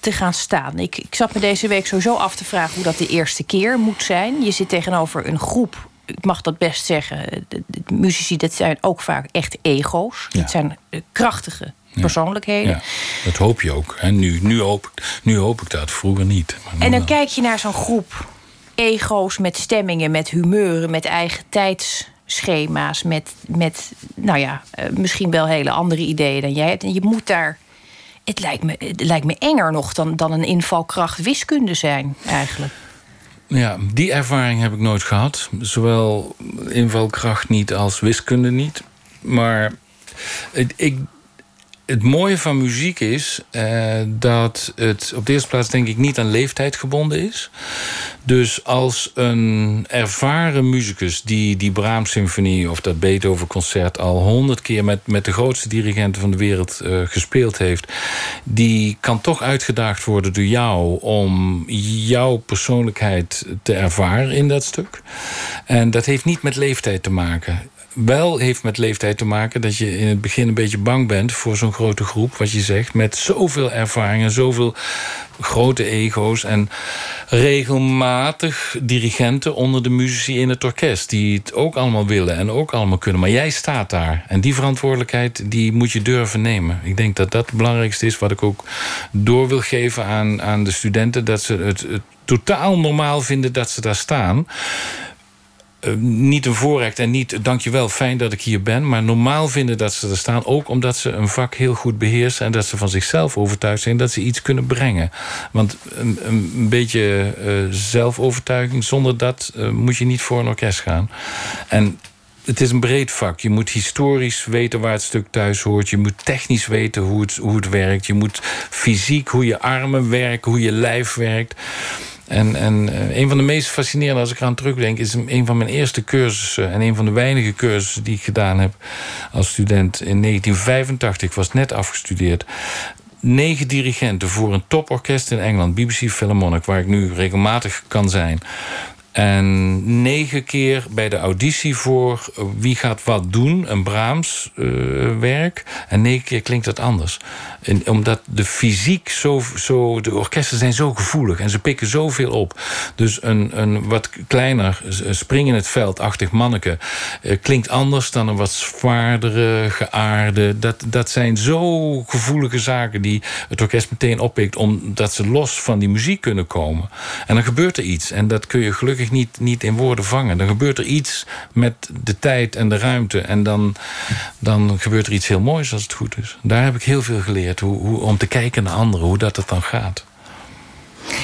te gaan staan? Ik, ik zat me deze week sowieso af te vragen hoe dat de eerste keer moet zijn. Je zit tegenover een groep, ik mag dat best zeggen. De, de muzici, dat zijn ook vaak echt ego's. Ja. Dat zijn eh, krachtige persoonlijkheden. Ja, dat hoop je ook. Hè. Nu, nu, hoop, ik- nu hoop ik dat, vroeger niet. Maar En dan wel. kijk je naar zo'n groep ego's met stemmingen, met humeuren, met eigen tijdsschema's, met, met nou ja, eh, misschien wel hele andere ideeën dan jij hebt. En je moet daar. Het lijkt me, het lijkt me enger nog dan, dan een invalkracht wiskunde zijn, eigenlijk. Ja, die ervaring heb ik nooit gehad. Zowel invalkracht niet als wiskunde niet. Maar ik, het mooie van muziek is eh, dat het op de eerste plaats denk ik niet aan leeftijd gebonden is. Dus als een ervaren muzikus die die Brahms-symfonie of dat Beethoven-concert al honderd keer met, met de grootste dirigenten van de wereld eh, gespeeld heeft, die kan toch uitgedaagd worden door jou om jouw persoonlijkheid te ervaren in dat stuk. En dat heeft niet met leeftijd te maken wel heeft met leeftijd te maken dat je in het begin een beetje bang bent voor zo'n grote groep, wat je zegt, met zoveel ervaring en zoveel grote ego's en regelmatig dirigenten onder de muzici in het orkest die het ook allemaal willen en ook allemaal kunnen. Maar jij staat daar en die verantwoordelijkheid die moet je durven nemen. Ik denk dat dat het belangrijkste is wat ik ook door wil geven aan, aan de studenten, dat ze het totaal normaal vinden dat ze daar staan. Uh, niet een voorrecht en niet dankjewel, fijn dat ik hier ben. Maar normaal vinden dat ze er staan. Ook omdat ze een vak heel goed beheersen. En dat ze van zichzelf overtuigd zijn dat ze iets kunnen brengen. Want een, een beetje uh, zelfovertuiging, zonder dat moet je niet voor een orkest gaan. En het is een breed vak. Je moet historisch weten waar het stuk thuis hoort. Je moet technisch weten hoe het, hoe het werkt. Je moet fysiek, hoe je armen werken, hoe je lijf werkt. En, en uh, een van de meest fascinerende, als ik eraan terugdenk, is een van mijn eerste cursussen. En een van de weinige cursussen die ik gedaan heb als student in 1985. Ik was net afgestudeerd. Negen dirigenten voor een toporkest in Engeland, BBC Philharmonic, waar ik nu regelmatig kan zijn. En negen keer bij de auditie voor wie gaat wat doen, een Brahms eh, werk. En negen keer klinkt dat anders. En omdat de fysiek zo, zo. De orkesten zijn zo gevoelig en ze pikken zoveel op. Dus een, een wat kleiner spring in het veld-achtig manneke eh, klinkt anders dan een wat zwaardere, geaarde. Dat, dat zijn zo gevoelige zaken die het orkest meteen oppikt, omdat ze los van die muziek kunnen komen. En dan gebeurt er iets. En dat kun je gelukkig niet, niet in woorden vangen. Dan gebeurt er iets met de tijd en de ruimte. En dan, dan gebeurt er iets heel moois als het goed is. Daar heb ik heel veel geleerd. Hoe, hoe, om te kijken naar anderen, hoe dat het dan gaat.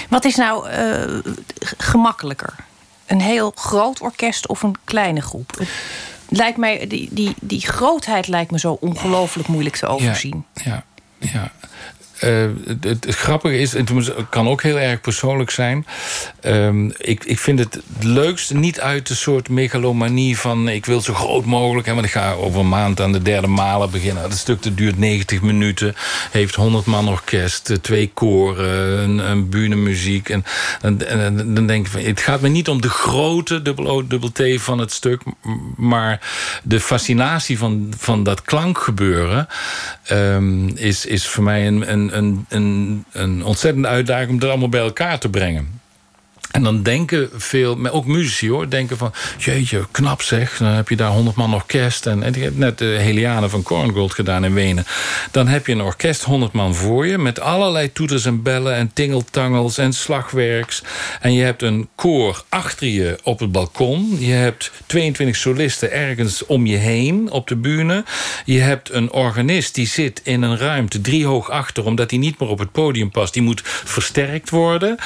Wat is nou uh, gemakkelijker? Een heel groot orkest of een kleine groep? Lijkt mij, die, die, die grootheid lijkt me zo ongelooflijk moeilijk te overzien. Ja, ja, ja. Uh, het, grappige is, het kan ook heel erg persoonlijk zijn. Uh, ik, ik vind het leukste niet uit de soort megalomanie van ik wil zo groot mogelijk. Hè, want ik ga over een maand aan de derde malen beginnen. Het stuk dat duurt 90 minuten. Heeft 100 man orkest, eh, twee koren, een, een. En, dan denk ik van, het gaat me niet om de grote dubbel O, dubbel T van het stuk. Maar de fascinatie van, van dat klankgebeuren um, is, is voor mij een, een een, een, ontzettende uitdaging om dat allemaal bij elkaar te brengen. En dan denken veel, ook muzici hoor, denken van... jeetje, knap zeg, dan heb je daar 100 man orkest. En, en ik net de Heliane van Korngold gedaan in Wenen. Dan heb je een orkest, 100 man voor je... met allerlei toeters en bellen en tingeltangels en slagwerks. En je hebt een koor achter je op het balkon. Je hebt 22 solisten ergens om je heen op de bühne. Je hebt een organist die zit in een ruimte drie hoog achter... omdat hij niet meer op het podium past. Die moet versterkt worden.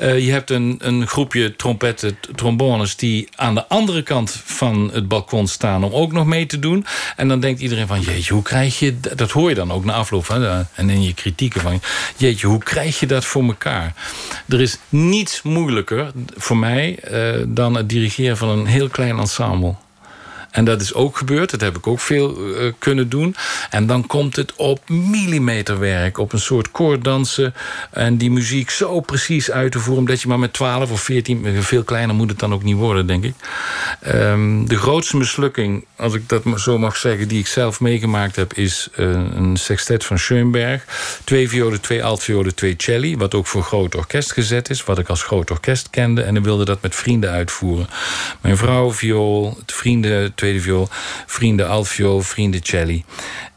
Uh, je hebt een, een groepje trompetten, trombones... die aan de andere kant van het balkon staan om ook nog mee te doen. En dan denkt iedereen van, jeetje, hoe krijg je... Dat hoor je dan ook na afloop van, en in je kritieken van... jeetje, hoe krijg je dat voor elkaar? Er is niets moeilijker voor mij uh, dan het dirigeren van een heel klein ensemble. En dat is ook gebeurd. Dat heb ik ook veel uh, kunnen doen. En dan komt het op millimeterwerk. Op een soort koorddansen. En die muziek zo precies uit te voeren. Omdat je maar met 12 of 14... Veel kleiner moet het dan ook niet worden, denk ik. Um, de grootste mislukking, als ik dat zo mag zeggen... die ik zelf meegemaakt heb... is uh, een sextet van Schoenberg. Twee violen, twee altviolen, twee celli. Wat ook voor groot orkest gezet is. Wat ik als groot orkest kende. En ik wilde dat met vrienden uitvoeren. Mijn vrouw viool, vrienden tweede viool, vrienden altviool, vrienden celli.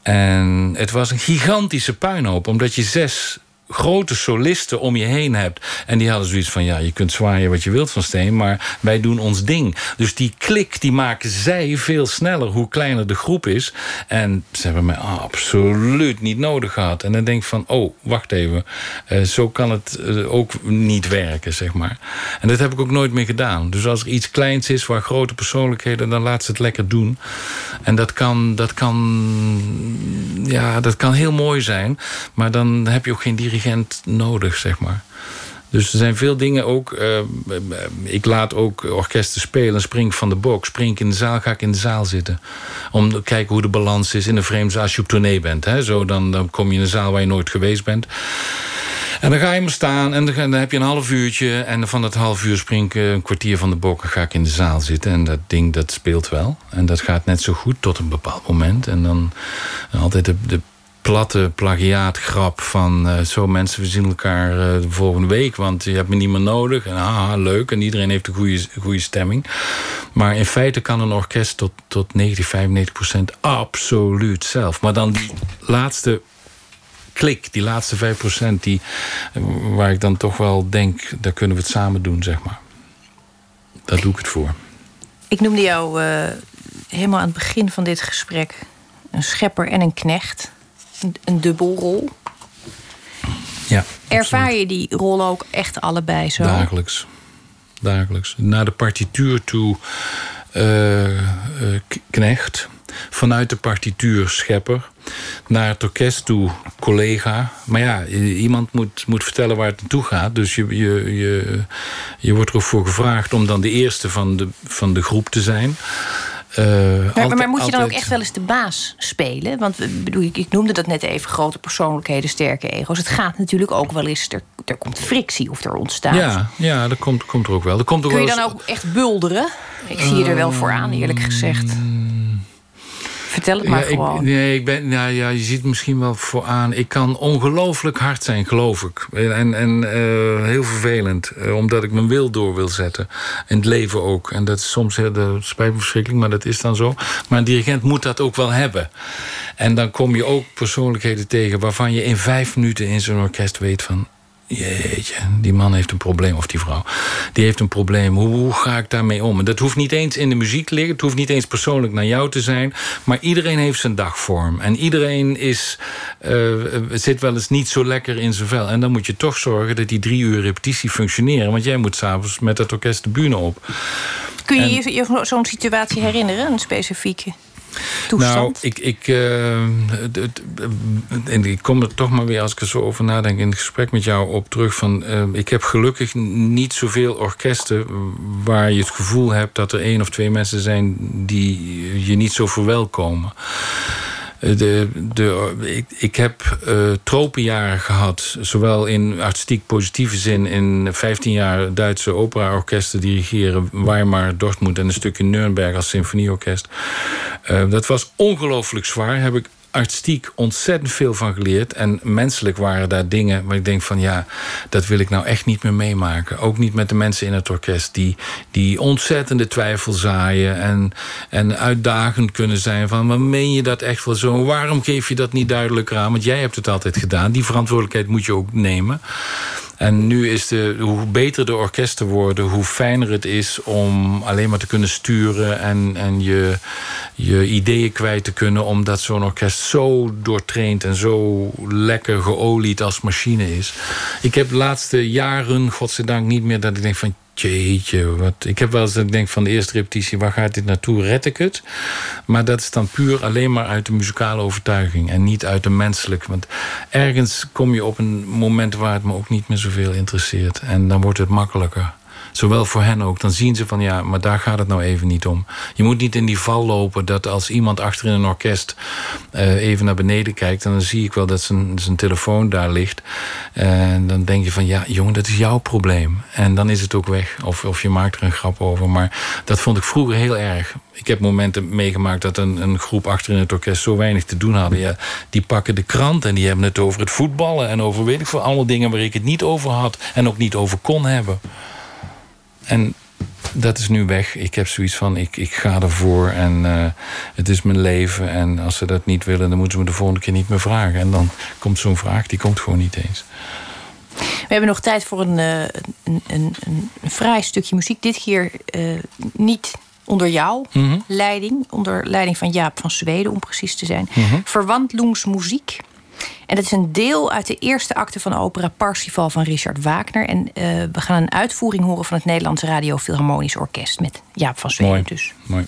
En het was een gigantische puinhoop, omdat je zes grote solisten om je heen hebt. En die hadden zoiets van, ja, je kunt zwaaien wat je wilt van Steen... maar wij doen ons ding. Dus die klik, die maken zij veel sneller hoe kleiner de groep is. En ze hebben mij absoluut niet nodig gehad. En dan denk ik van, oh, wacht even. Uh, zo kan het uh, ook niet werken, zeg maar. En dat heb ik ook nooit meer gedaan. Dus als er iets kleins is waar grote persoonlijkheden... dan laat ze het lekker doen. En dat kan, dat kan, ja, dat kan heel mooi zijn. Maar dan heb je ook geen dirigent nodig, zeg maar. Dus er zijn veel dingen ook. Uh, ik laat ook orkesten spelen, spring van de box. Spring ik in de zaal, ga ik in de zaal zitten. Om te kijken hoe de balans is in een vreemde als je op tournee bent. Hè. Zo dan, dan kom je in een zaal waar je nooit geweest bent. En dan ga je maar staan en dan, heb je een half uurtje. En van dat half uur spring ik een kwartier van de bokken ga ik in de zaal zitten. En dat ding dat speelt wel. En dat gaat net zo goed tot een bepaald moment. En dan altijd de, de platte plagiaatgrap van uh, zo mensen, we zien elkaar uh, de volgende week, want je hebt me niet meer nodig. En haha, leuk. En iedereen heeft een goede, goede stemming. Maar in feite kan een orkest tot, tot 90, 95 procent absoluut zelf. Maar dan die laatste klik, die laatste 5 procent, die, waar ik dan toch wel denk, daar kunnen we het samen doen, zeg maar. Daar doe ik het voor. Ik noemde jou helemaal aan het begin van dit gesprek een schepper en een knecht een dubbelrol. Ja, Ervaar je die rol ook echt allebei zo? Dagelijks. Dagelijks. Naar de partituur toe uh, uh, knecht. Vanuit de partituur schepper. Naar het orkest toe collega. Maar ja, iemand moet, moet vertellen waar het naartoe gaat. Dus je, je, je, je wordt er ook voor gevraagd om dan de eerste van de, van de groep te zijn. Uh, maar, maar, moet je dan ook echt wel eens de baas spelen? Want bedoel, ik, ik noemde dat net even: grote persoonlijkheden, sterke ego's. Het gaat natuurlijk ook wel eens. Er, er komt frictie of er ontstaat. Ja, ja dat komt, komt er ook wel. Er komt er Kun je dan ook echt bulderen? Ik zie je er wel voor aan, eerlijk gezegd. Vertel het maar ja, gewoon. Ik, nee, ik ben, nou ja, je ziet misschien wel vooraan. Ik kan ongelooflijk hard zijn, geloof ik. En, en uh, heel vervelend. Uh, omdat ik mijn wil door wil zetten. En het leven ook. En dat is soms, dat spijt me verschrikkelijk, maar dat is dan zo. Maar een dirigent moet dat ook wel hebben. En dan kom je ook persoonlijkheden tegen... waarvan je in vijf minuten in zo'n orkest weet van jeetje, die man heeft een probleem, of die vrouw. Die heeft een probleem. Hoe, hoe, ga ik daarmee om? En dat hoeft niet eens in de muziek te liggen. Het hoeft niet eens persoonlijk naar jou te zijn. Maar iedereen heeft zijn dagvorm. En iedereen is, uh, zit wel eens niet zo lekker in zijn vel. En dan moet je toch zorgen dat die drie uur repetitie functioneren. Want jij moet s'avonds met het orkest de bühne op. Kun je je zo'n situatie herinneren, een specifieke? Toestand? Nou, ik, ik, uh, en ik kom er toch maar weer, als ik er zo over nadenk... in het gesprek met jou op terug van... Uh, ik heb gelukkig niet zoveel orkesten... waar je het gevoel hebt dat er één of twee mensen zijn... die je niet zo verwelkomen. De, ik heb uh, tropenjaren gehad, zowel in artistiek positieve zin... in 15 jaar Duitse operaorkesten dirigeren... Weimar, Dortmund en een stukje Nürnberg als symfonieorkest. Uh, dat was ongelooflijk zwaar. Heb ik artistiek ontzettend veel van geleerd. En menselijk waren daar dingen waar ik denk van ja, dat wil ik nou echt niet meer meemaken. Ook niet met de mensen in het orkest die, die ontzettende twijfel zaaien en, en uitdagend kunnen zijn van, maar meen je dat echt wel zo? Waarom geef je dat niet duidelijker aan? Want jij hebt het altijd gedaan. Die verantwoordelijkheid moet je ook nemen. En nu is de, hoe beter de orkesten worden, hoe fijner het is om alleen maar te kunnen sturen en, en je, je ideeën kwijt te kunnen, omdat zo'n orkest zo doortraind en zo lekker geolied als machine is. Ik heb de laatste jaren, godzijdank, niet meer dat ik denk van Jeetje, wat. Ik heb wel eens ik denk van de eerste repetitie, waar gaat dit naartoe? Red ik het? Maar dat is dan puur alleen maar uit de muzikale overtuiging en niet uit de menselijk. Want ergens kom je op een moment waar het me ook niet meer zoveel interesseert. En dan wordt het makkelijker. Zowel voor hen ook. Dan zien ze van ja, maar daar gaat het nou even niet om. Je moet niet in die val lopen dat als iemand achter in een orkest uh, even naar beneden kijkt, dan zie ik wel dat zijn, telefoon daar ligt. En dan denk je van ja, jongen, dat is jouw probleem. En dan is het ook weg. Of, of je maakt er een grap over. Maar dat vond ik vroeger heel erg. Ik heb momenten meegemaakt dat een, een groep achter in het orkest zo weinig te doen hadden. Ja, die pakken de krant en die hebben het over het voetballen en over weet ik veel, alle dingen waar ik het niet over had en ook niet over kon hebben. En dat is nu weg. Ik heb zoiets van, ik, ik ga ervoor en uh, het is mijn leven. En als ze dat niet willen, dan moeten ze me de volgende keer niet meer vragen. En dan komt zo'n vraag, die komt gewoon niet eens. We hebben nog tijd voor een, uh, een, een, een, fraai stukje muziek. Dit keer uh, niet onder jouw mm -hmm. leiding. Onder leiding van Jaap van Zweden, om precies te zijn. Mm -hmm. Verwandlungsmuziek. En dat is een deel uit de eerste acte van de opera Parsifal van Richard Wagner. En uh, we gaan een uitvoering horen van het Nederlandse Radio Philharmonisch Orkest met Jaap van Zweden Mooi. dus. Mooi.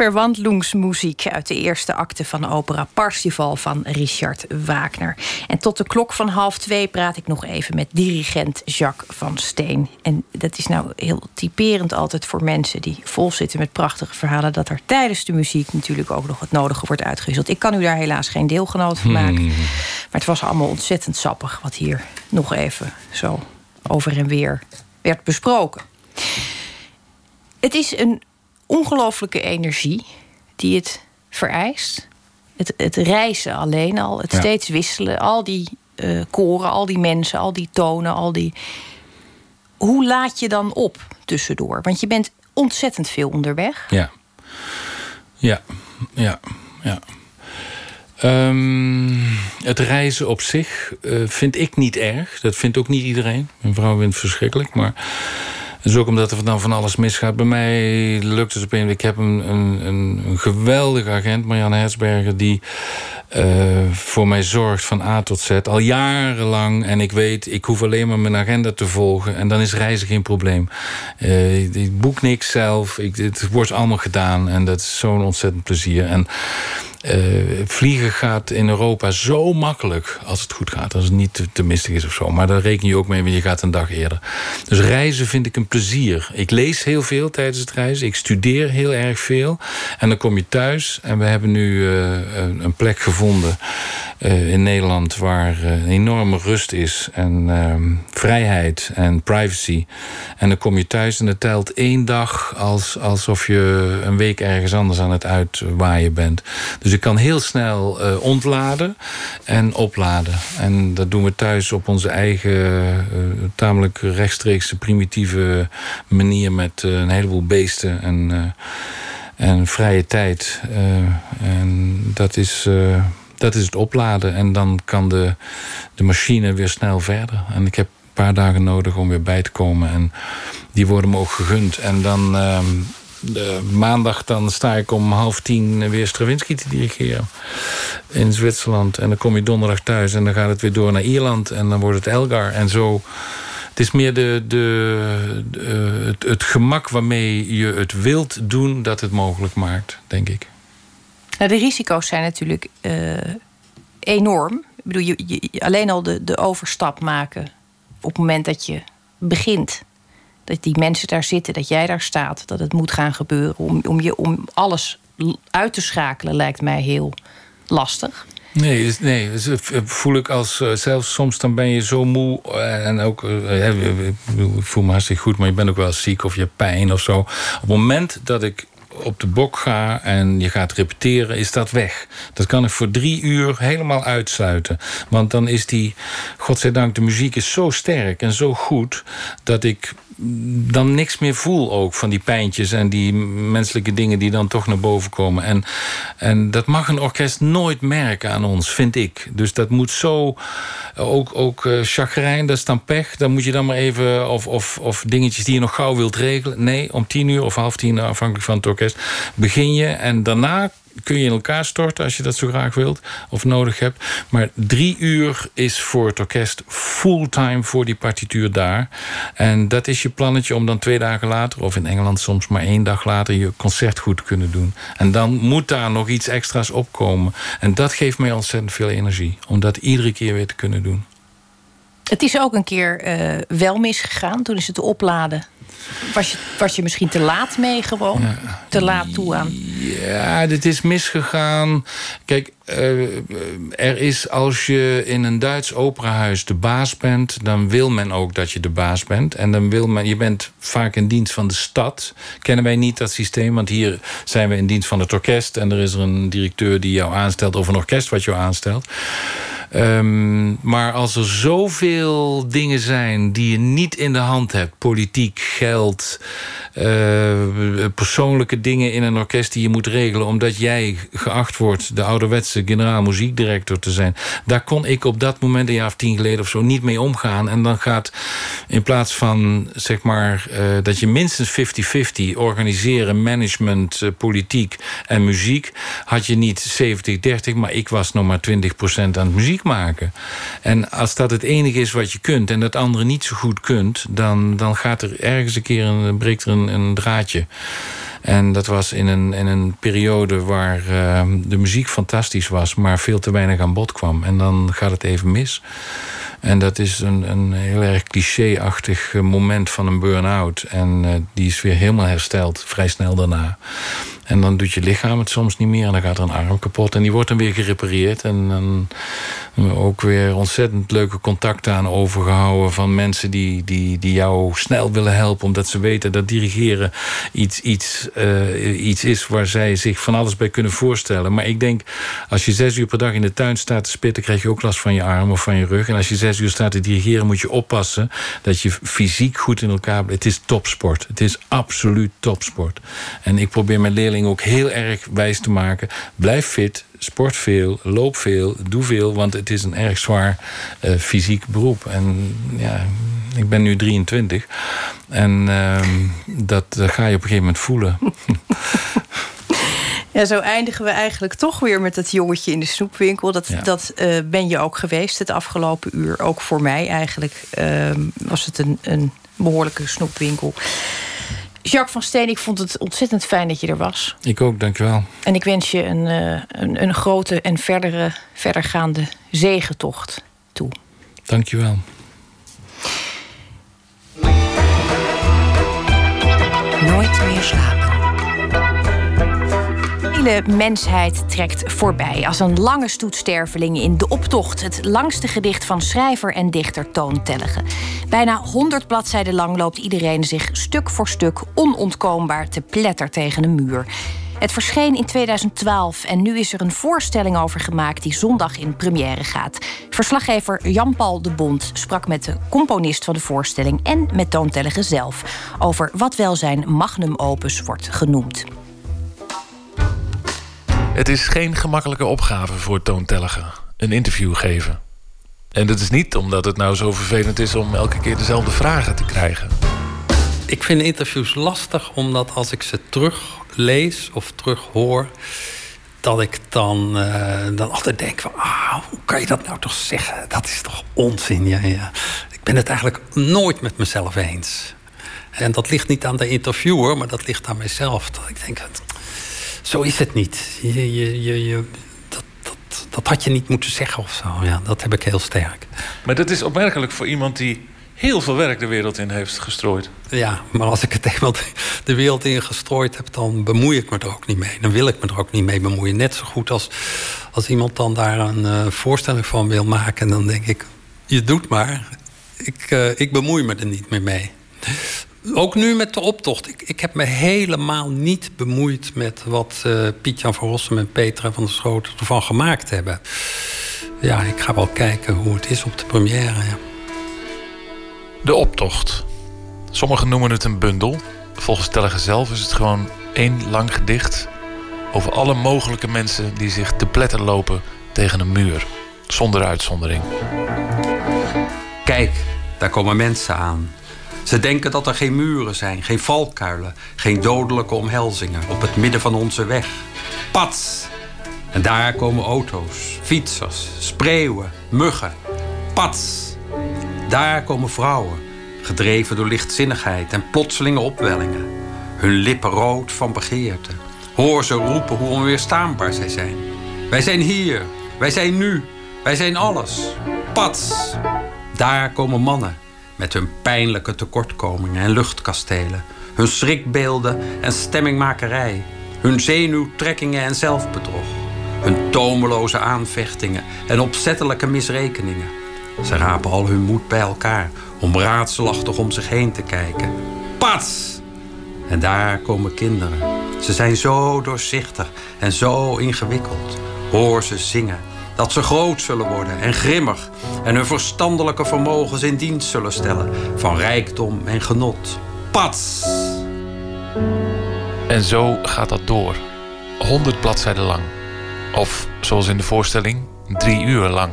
Verwandlungsmuziek uit de eerste acte van de opera Parsifal van Richard Wagner. En tot de klok van half twee praat ik nog even met dirigent Jacques van Steen. En dat is nou heel typerend altijd voor mensen die vol zitten met prachtige verhalen, dat er tijdens de muziek natuurlijk ook nog het nodige wordt uitgewisseld. Ik kan u daar helaas geen deelgenoot van maken. Hmm. Maar het was allemaal ontzettend sappig wat hier nog even zo over en weer werd besproken. Het is een ongelooflijke energie die het vereist. Het, het reizen alleen al, het steeds wisselen, al die uh, koren, al die mensen, al die tonen, al die. Hoe laat je dan op tussendoor? Want je bent ontzettend veel onderweg. Ja, ja, ja, ja. Um, het reizen op zich uh, vind ik niet erg. Dat vindt ook niet iedereen. Mijn vrouw vindt het verschrikkelijk, maar dus ook omdat er dan van alles misgaat. Bij mij lukt het op een Ik heb een, een, een geweldige agent, Marianne Herzberger... die uh, voor mij zorgt van A tot Z. Al jarenlang. En ik weet, ik hoef alleen maar mijn agenda te volgen. En dan is reizen geen probleem. Uh, ik boek niks zelf. Het wordt allemaal gedaan. En dat is zo'n ontzettend plezier. En uh, vliegen gaat in Europa zo makkelijk als het goed gaat. Als het niet te, mistig is of zo. Maar daar reken je ook mee, want je gaat een dag eerder. Dus reizen vind ik een plezier. Ik lees heel veel tijdens het reizen. Ik studeer heel erg veel. En dan kom je thuis. En we hebben nu uh, een plek gevonden uh, in Nederland... waar een enorme rust is. En ehm, vrijheid en privacy. En dan kom je thuis en het telt één dag... Als, alsof je een week ergens anders aan het uitwaaien bent. Dus ik kan heel snel uh, ontladen en opladen. En dat doen we thuis op onze eigen uh, tamelijk rechtstreekse primitieve manier... met een heleboel beesten en, en vrije tijd. en dat is dat is het opladen. En dan kan de, de machine weer snel verder. En ik heb een paar dagen nodig om weer bij te komen. En die worden me ook gegund. En dan, uh, de maandag dan sta ik om half tien weer Stravinsky te dirigeren. In Zwitserland. En dan kom je donderdag thuis en dan gaat het weer door naar Ierland. En dan wordt het Elgar. En zo... Het is meer de, de, het, het, gemak waarmee je het wilt doen dat het mogelijk maakt, denk ik. Nou, de risico's zijn natuurlijk uh, enorm. Ik bedoel, je, alleen al de, de overstap maken op het moment dat je begint dat die mensen daar zitten, dat jij daar staat, dat het moet gaan gebeuren. Om, om, je, om alles uit te schakelen lijkt mij heel lastig. Nee, nee voel ik als uh, zelfs soms dan ben je zo moe uh, en ook ik voel me hartstikke goed, maar je bent ook wel ziek of je hebt pijn of zo. Op het moment dat ik op de bok ga en je gaat repeteren, is dat weg. Dat kan ik voor drie uur helemaal uitsluiten. Want dan is die, godzijdank, de muziek is zo sterk en zo goed dat ik dan niks meer voel ook van die pijntjes en die menselijke dingen die dan toch naar boven komen. En, en dat mag een orkest nooit merken aan ons, vind ik. Dus dat moet zo, ook, ook uh, chagrijn, dat is dan pech. Dan moet je dan maar even, of, of, of dingetjes die je nog gauw wilt regelen. Nee, om tien uur of half tien, afhankelijk van het orkest, begin je. En daarna kun je in elkaar storten als je dat zo graag wilt of nodig hebt. Maar drie uur is voor het orkest fulltime voor die partituur daar. En dat is je plannetje om dan twee dagen later, of in Engeland soms maar één dag later, je concert goed te kunnen doen. En dan moet daar nog iets extra's opkomen. En dat geeft mij ontzettend veel energie om dat iedere keer weer te kunnen doen. Het is ook een keer uh, wel misgegaan. Toen is het opladen was je, was je misschien te laat mee gewoon? Te laat toe aan? Ja, dit is misgegaan. Kijk, uh, er is als je in een Duits operahuis de baas bent... dan wil men ook dat je de baas bent. En dan wil men, je bent vaak in dienst van de stad. Kennen wij niet dat systeem, want hier zijn we in dienst van het orkest... en er is er een directeur die jou aanstelt... of een orkest wat jou aanstelt. Um, maar als er zoveel dingen zijn die je niet in de hand hebt... politiek, geld, uh, persoonlijke dingen in een orkest die je moet regelen... omdat jij geacht wordt de ouderwetse generaal muziekdirector te zijn... daar kon ik op dat moment, een jaar of tien geleden of zo, niet mee omgaan. En dan gaat in plaats van, zeg maar, uh, dat je minstens 50-50... organiseren, management, uh, politiek en muziek... had je niet 70-30, maar ik was nog maar 20% aan het muziek maken. En als dat het enige is wat je kunt en dat andere niet zo goed kunt, dan, dan gaat er ergens een keer een, breekt er een, een draadje. En dat was in een, in een periode waar de muziek fantastisch was, maar veel te weinig aan bod kwam. En dan gaat het even mis. En dat is een, een heel erg cliché-achtig moment van een burn-out. En die is weer helemaal hersteld, vrij snel daarna. En dan doet je lichaam het soms niet meer. En dan gaat er een arm kapot. En die wordt dan weer gerepareerd. En dan ook weer ontzettend leuke contacten aan overgehouden. Van mensen die, die, die jou snel willen helpen. Omdat ze weten dat dirigeren iets, iets, uh, iets is waar zij zich van alles bij kunnen voorstellen. Maar ik denk, als je zes uur per dag in de tuin staat te spitten. krijg je ook last van je arm of van je rug. En als je zes uur staat te dirigeren, moet je oppassen dat je fysiek goed in elkaar. Het is topsport. Het is absoluut topsport. En ik probeer mijn leerlingen ook heel erg wijs te maken. Blijf fit, sport veel, loop veel, doe veel. Want het is een erg zwaar uh, fysiek beroep. En ja, ik ben nu 23. En uh, dat ga je op een gegeven moment voelen. Ja, zo eindigen we eigenlijk toch weer met dat jongetje in de snoepwinkel. Dat, dat uh, ben je ook geweest het afgelopen uur. Ook voor mij eigenlijk uh, was het een, een behoorlijke snoepwinkel. Jacques van Steen, ik vond het ontzettend fijn dat je er was. Ik ook, dankjewel. En ik wens je een, uh, een, een, grote en verdere, verdergaande zegentocht toe. Dankjewel. Nooit meer slapen hele mensheid trekt voorbij als een lange stoet stervelingen in De Optocht, het langste gedicht van schrijver en dichter Toon Tellige. Bijna 100 bladzijden lang loopt iedereen zich stuk voor stuk onontkoombaar te pletter tegen een muur. Het verscheen in 2012 en nu is er een voorstelling over gemaakt die zondag in première gaat. Verslaggever Jan-Paul de Bond sprak met de componist van de voorstelling en met Toon Tellige zelf over wat wel zijn magnum opus wordt genoemd. Het is geen gemakkelijke opgave voor toontelligen. Een interview geven. En dat is niet omdat het nou zo vervelend is om elke keer dezelfde vragen te krijgen. Ik vind interviews lastig omdat als ik ze teruglees of terughoor, dat ik dan, uh, dan altijd denk van, ah, hoe kan je dat nou toch zeggen? Dat is toch onzin. Ja, ja. Ik ben het eigenlijk nooit met mezelf eens. En dat ligt niet aan de interviewer, maar dat ligt aan mezelf. Dat ik denk, zo is het niet. Je, je, je, je dat, dat, dat, had je niet moeten zeggen of zo. Ja, dat heb ik heel sterk. Maar dat is opmerkelijk voor iemand die heel veel werk de wereld in heeft gestrooid. Ja, maar als ik het eenmaal de wereld in gestrooid heb, dan bemoei ik me er ook niet mee. Dan wil ik me er ook niet mee bemoeien. Net zo goed als, als iemand dan daar een uh, voorstelling van wil maken. En dan denk ik, je doet maar. Ik, uh, ik bemoei me er niet meer mee ook nu met de optocht. Ik, ik heb me helemaal niet bemoeid met wat uh, Piet-Jan van Rossum en Petra van der Schoot ervan gemaakt hebben. Ja, ik ga wel kijken hoe het is op de première. Ja. De optocht. Sommigen noemen het een bundel. Volgens Tellige zelf is het gewoon één lang gedicht over alle mogelijke mensen die zich te pletter lopen tegen een muur, zonder uitzondering. Kijk, daar komen mensen aan. Ze denken dat er geen muren zijn, geen valkuilen, geen dodelijke omhelzingen op het midden van onze weg. Pats! En daar komen auto's, fietsers, spreeuwen, muggen. Pats! Daar komen vrouwen, gedreven door lichtzinnigheid en plotselinge opwellingen. Hun lippen rood van begeerte. Hoor ze roepen hoe onweerstaanbaar zij zijn. Wij zijn hier, wij zijn nu, wij zijn alles. Pats! Daar komen mannen met hun pijnlijke tekortkomingen en luchtkastelen, hun schrikbeelden en stemmingmakerij, hun zenuwtrekkingen en zelfbedrog, hun tomeloze aanvechtingen en opzettelijke misrekeningen. Ze rapen al hun moed bij elkaar om raadselachtig om zich heen te kijken. Pats! En daar komen kinderen. Ze zijn zo doorzichtig en zo ingewikkeld. Hoor ze zingen dat ze groot zullen worden en grimmig en hun verstandelijke vermogens in dienst zullen stellen van rijkdom en genot. Pats! En zo gaat dat door. 100 bladzijden lang. Of zoals in de voorstelling, drie uur lang.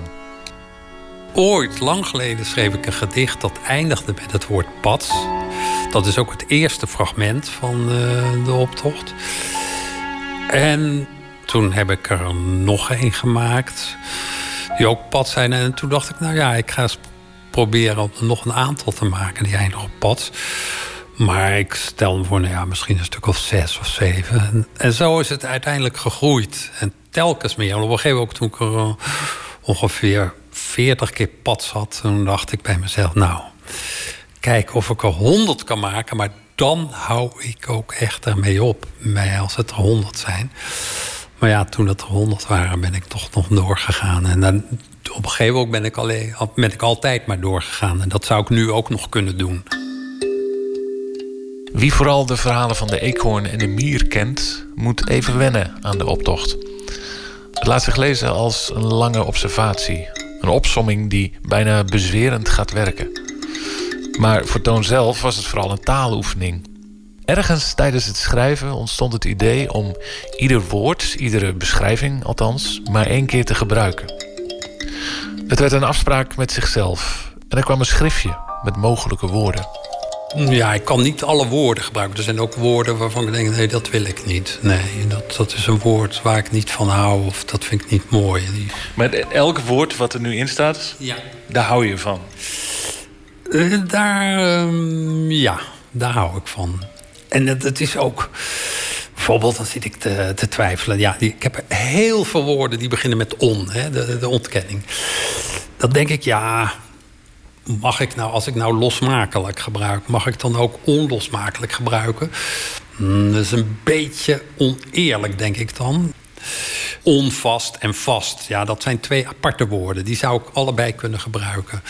Ooit, lang geleden, schreef ik een gedicht dat eindigde met het woord pats. Dat is ook het eerste fragment van de, de optocht. En toen heb ik er nog één gemaakt. Die ook pad zijn. En toen dacht ik, nou ja, ik ga eens proberen om nog een aantal te maken die eindigen op pad. Maar ik stel me voor, nou ja, misschien een stuk of zes of zeven. En, zo is het uiteindelijk gegroeid. En telkens meer. En op een gegeven moment, toen ik er uh, ongeveer veertig keer pad zat... toen dacht ik bij mezelf, nou, kijk of ik er honderd kan maken... maar dan hou ik ook echt ermee op. Mij als het er honderd zijn. Maar ja, toen het er honderd waren, ben ik toch nog doorgegaan. En dan, op een gegeven moment ben ik, alleen, ben ik altijd maar doorgegaan. En dat zou ik nu ook nog kunnen doen. Wie vooral de verhalen van de eekhoorn en de mier kent, moet even wennen aan de optocht. Het laat zich lezen als een lange observatie. Een opsomming die bijna bezwerend gaat werken. Maar voor Toon zelf was het vooral een taaloefening. Ergens tijdens het schrijven ontstond het idee om ieder woord, iedere beschrijving althans, maar één keer te gebruiken. Het werd een afspraak met zichzelf en er kwam een schriftje met mogelijke woorden. Ja, ik kan niet alle woorden gebruiken. Er zijn ook woorden waarvan ik denk, nee, dat wil ik niet. Nee, dat, dat is een woord waar ik niet van hou of dat vind ik niet mooi. Maar elk woord wat er nu in staat, ja. daar hou je van? Uh, daar, um, ja, daar hou ik van. En het, is ook... Bijvoorbeeld, dan zit ik te, twijfelen. Ja, ik heb heel veel woorden die beginnen met on, hè, de, de ontkenning. Dan denk ik, ja, mag ik nou, als ik nou losmakelijk gebruik, mag ik dan ook onlosmakelijk gebruiken? Hmm, dat is een beetje oneerlijk, denk ik dan. Onvast en vast, ja, dat zijn twee aparte woorden. Die zou ik allebei kunnen gebruiken.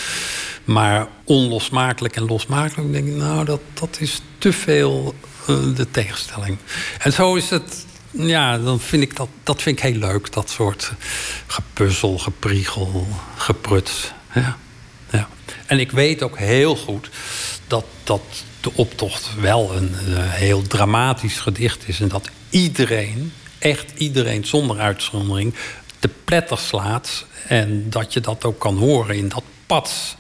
Maar onlosmakelijk en losmakelijk, denk ik, nou, dat, dat is te veel uh, de tegenstelling. En zo is het ja, dan vind ik dat, dat vind ik heel leuk. Dat soort gepuzzel, gepriegel, gepruts. Ja. Ja. En ik weet ook heel goed dat, dat de optocht wel een, een heel dramatisch gedicht is. En dat iedereen, echt iedereen zonder uitzondering, de pletter slaat. En dat je dat ook kan horen in dat pad.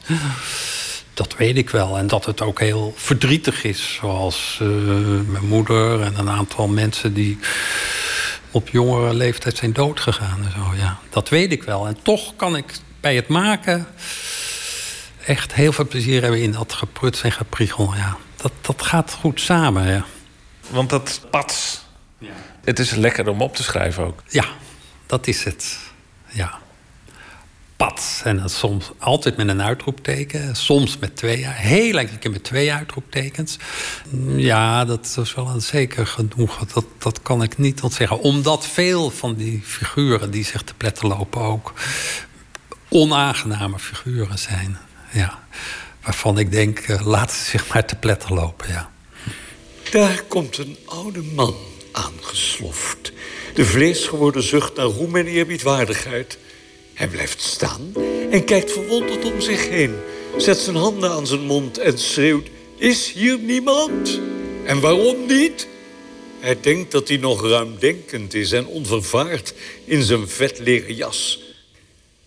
Dat weet ik wel. En dat het ook heel verdrietig is. Zoals uh, mijn moeder en een aantal mensen die op jongere leeftijd zijn doodgegaan. En zo, ja. Dat weet ik wel. En toch kan ik bij het maken echt heel veel plezier hebben in dat gepruts en gepriegel. Ja. Dat, dat gaat goed samen. Ja. Want dat pad, ja. het is lekker om op te schrijven ook. Ja, dat is het. Ja. Pad. En soms altijd met een uitroepteken. Soms met twee. Heel enkele keer met twee uitroeptekens. Ja, dat is wel een zeker genoegen. Dat, dat kan ik niet ontzeggen. Omdat veel van die figuren die zich te pletten lopen ook onaangename figuren zijn. Ja. Waarvan ik denk, uh, laat ze zich maar te pletter lopen. Ja. Daar komt een oude man aangesloft. De vleesgeworden zucht naar roem en eerbiedwaardigheid. Hij blijft staan en kijkt verwonderd om zich heen. Zet zijn handen aan zijn mond en schreeuwt... Is hier niemand? En waarom niet? Hij denkt dat hij nog ruimdenkend is en onvervaard in zijn vetleren jas.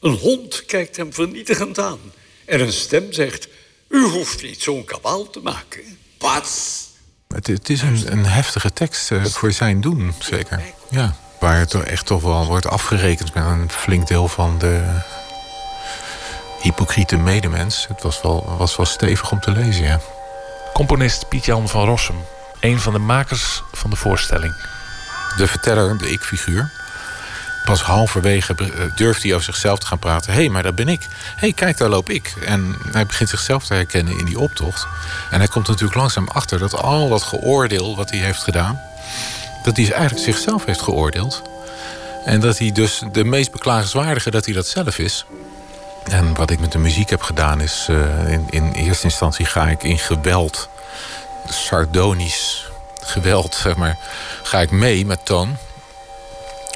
Een hond kijkt hem vernietigend aan. En een stem zegt... U hoeft niet zo'n kabaal te maken. Pats! Het, het is een, een heftige tekst uh, voor zijn doen, zeker. Ja. Waar het echt toch wel wordt afgerekend met een flink deel van de hypocriete medemens. Het was wel, was wel stevig om te lezen, ja. Componist Piet-Jan van Rossum, een van de makers van de voorstelling. De verteller, de ik-figuur. Pas halverwege durft hij over zichzelf te gaan praten. Hé, hey, maar dat ben ik. Hé, hey, kijk, daar loop ik. En hij begint zichzelf te herkennen in die optocht. En hij komt natuurlijk langzaam achter dat al dat geoordeel wat hij heeft gedaan dat hij eigenlijk zichzelf heeft geoordeeld. En dat hij dus de meest beklagenswaardige, dat hij dat zelf is. En wat ik met de muziek heb gedaan is... Uh, in, in eerste instantie ga ik in geweld, sardonisch geweld, zeg maar... ga ik mee met toon.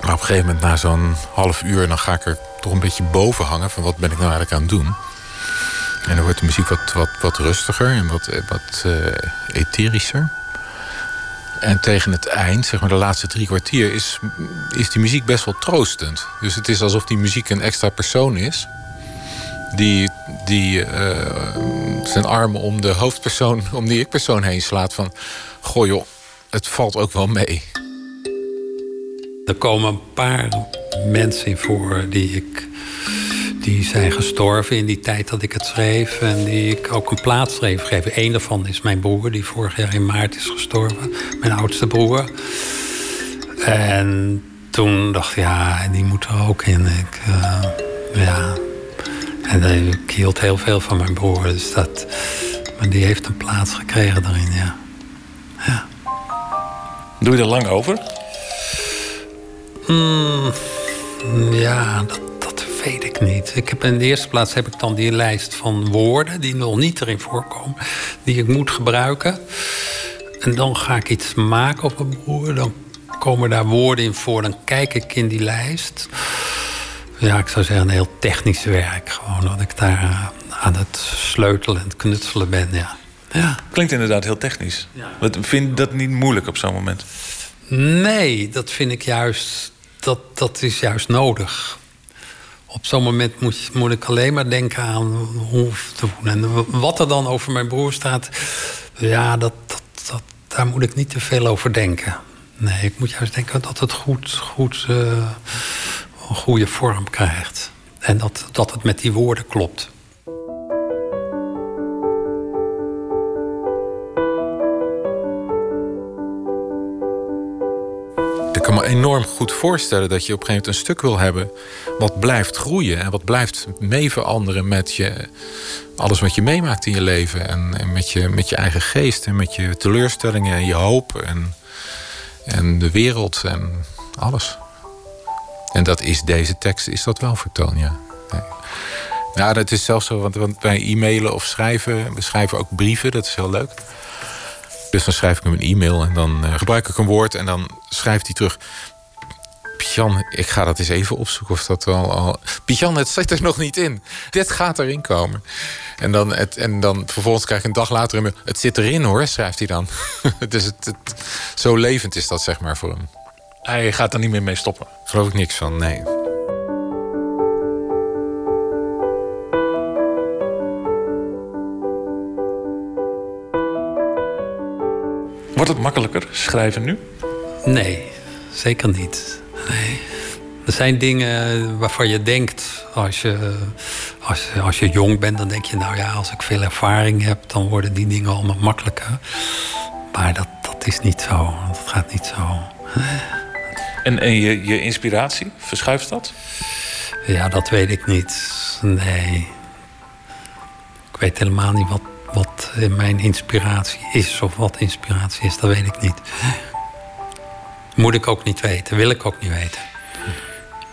Maar op een gegeven moment, na zo'n half uur... dan ga ik er toch een beetje boven hangen... van wat ben ik nou eigenlijk aan het doen. En dan wordt de muziek wat, wat, wat rustiger en wat, wat uh, etherischer. En tegen het eind, zeg maar de laatste drie kwartier, is, is die muziek best wel troostend. Dus het is alsof die muziek een extra persoon is. Die, die uh, zijn armen om de hoofdpersoon, om die ik-persoon heen slaat. Van, goh joh, het valt ook wel mee. Er komen een paar mensen in voor die ik die zijn gestorven in die tijd dat ik het schreef. En die ik ook een plaats schreef gegeven. Eén daarvan is mijn broer, die vorig jaar in maart is gestorven. Mijn oudste broer. En toen dacht ik, ja, die moet er ook in. Ik, uh, ja. En ik hield heel veel van mijn broer. Dus dat, maar die heeft een plaats gekregen daarin, ja. ja. Doe je er lang over? Mm, ja, dat weet ik niet. Ik heb in de eerste plaats heb ik dan die lijst van woorden die nog niet erin voorkomen, die ik moet gebruiken. En dan ga ik iets maken op een broer. Dan komen daar woorden in voor. Dan kijk ik in die lijst. Ja, ik zou zeggen een heel technisch werk. Gewoon dat ik daar eh, aan het sleutelen en het knutselen ben, ja. ja. Klinkt inderdaad heel technisch. Ja. Vind je dat niet moeilijk op zo'n moment? Nee, dat vind ik juist... Dat, dat is juist nodig. Op zo'n moment moet, moet ik alleen maar denken aan hoe te doen. En wat er dan over mijn broer staat... ja, dat, dat, daar moet ik niet te veel over denken. Nee, ik moet juist denken dat het goed, goed uh, een goede vorm krijgt. En dat, dat het met die woorden klopt. Kan enorm goed voorstellen dat je op een gegeven moment een stuk wil hebben wat blijft groeien en wat blijft mee veranderen met je, alles wat je meemaakt in je leven en, en met, je, met je eigen geest en met je teleurstellingen en je hoop en, en de wereld en alles. En dat is deze tekst, is dat wel vertoon, ja. Ja, dat is zelfs zo, want, want wij e-mailen of schrijven, we schrijven ook brieven, dat is heel leuk. Dus dan schrijf ik hem een e-mail en dan uh, gebruik ik een woord en dan schrijft hij terug. Pian, ik ga dat eens even opzoeken of dat wel al. Pian, het zit er nog niet in. Dit gaat erin komen. En dan, het, en dan vervolgens krijg ik een dag later een mail. Het zit erin hoor, schrijft hij dan. dus het, het, zo levend is dat zeg maar voor hem. Hij gaat er niet meer mee stoppen. Geloof ik niks van, nee. Wordt het makkelijker schrijven nu? Nee, zeker niet. Nee. Er zijn dingen waarvan je denkt, als je, als, als je jong bent, dan denk je, nou ja, als ik veel ervaring heb, dan worden die dingen allemaal makkelijker. Maar dat, dat is niet zo. Dat gaat niet zo. En, en je, je inspiratie, verschuift dat? Ja, dat weet ik niet. Nee. Ik weet helemaal niet wat, wat mijn inspiratie is of wat inspiratie is. Dat weet ik niet. Moet ik ook niet weten, wil ik ook niet weten.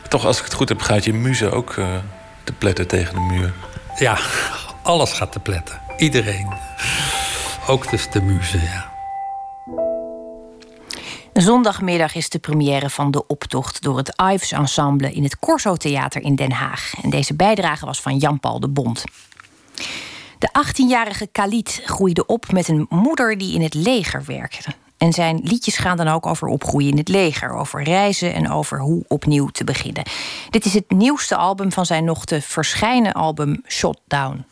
Toch, als ik het goed heb, gaat je muze ook uh, te pletten tegen de muur. Ja, alles gaat te pletten. Iedereen. Ook dus de muze, ja. Zondagmiddag is de première van De Optocht door het Ives Ensemble in het Corso Theater in Den Haag. En deze bijdrage was van Jan-Paul de Bond. De 18-jarige Khalid groeide op met een moeder die in het leger werkte. En zijn liedjes gaan dan ook over opgroeien in het leger, over reizen en over hoe opnieuw te beginnen. Dit is het nieuwste album van zijn nog te verschijnen album Shot Down.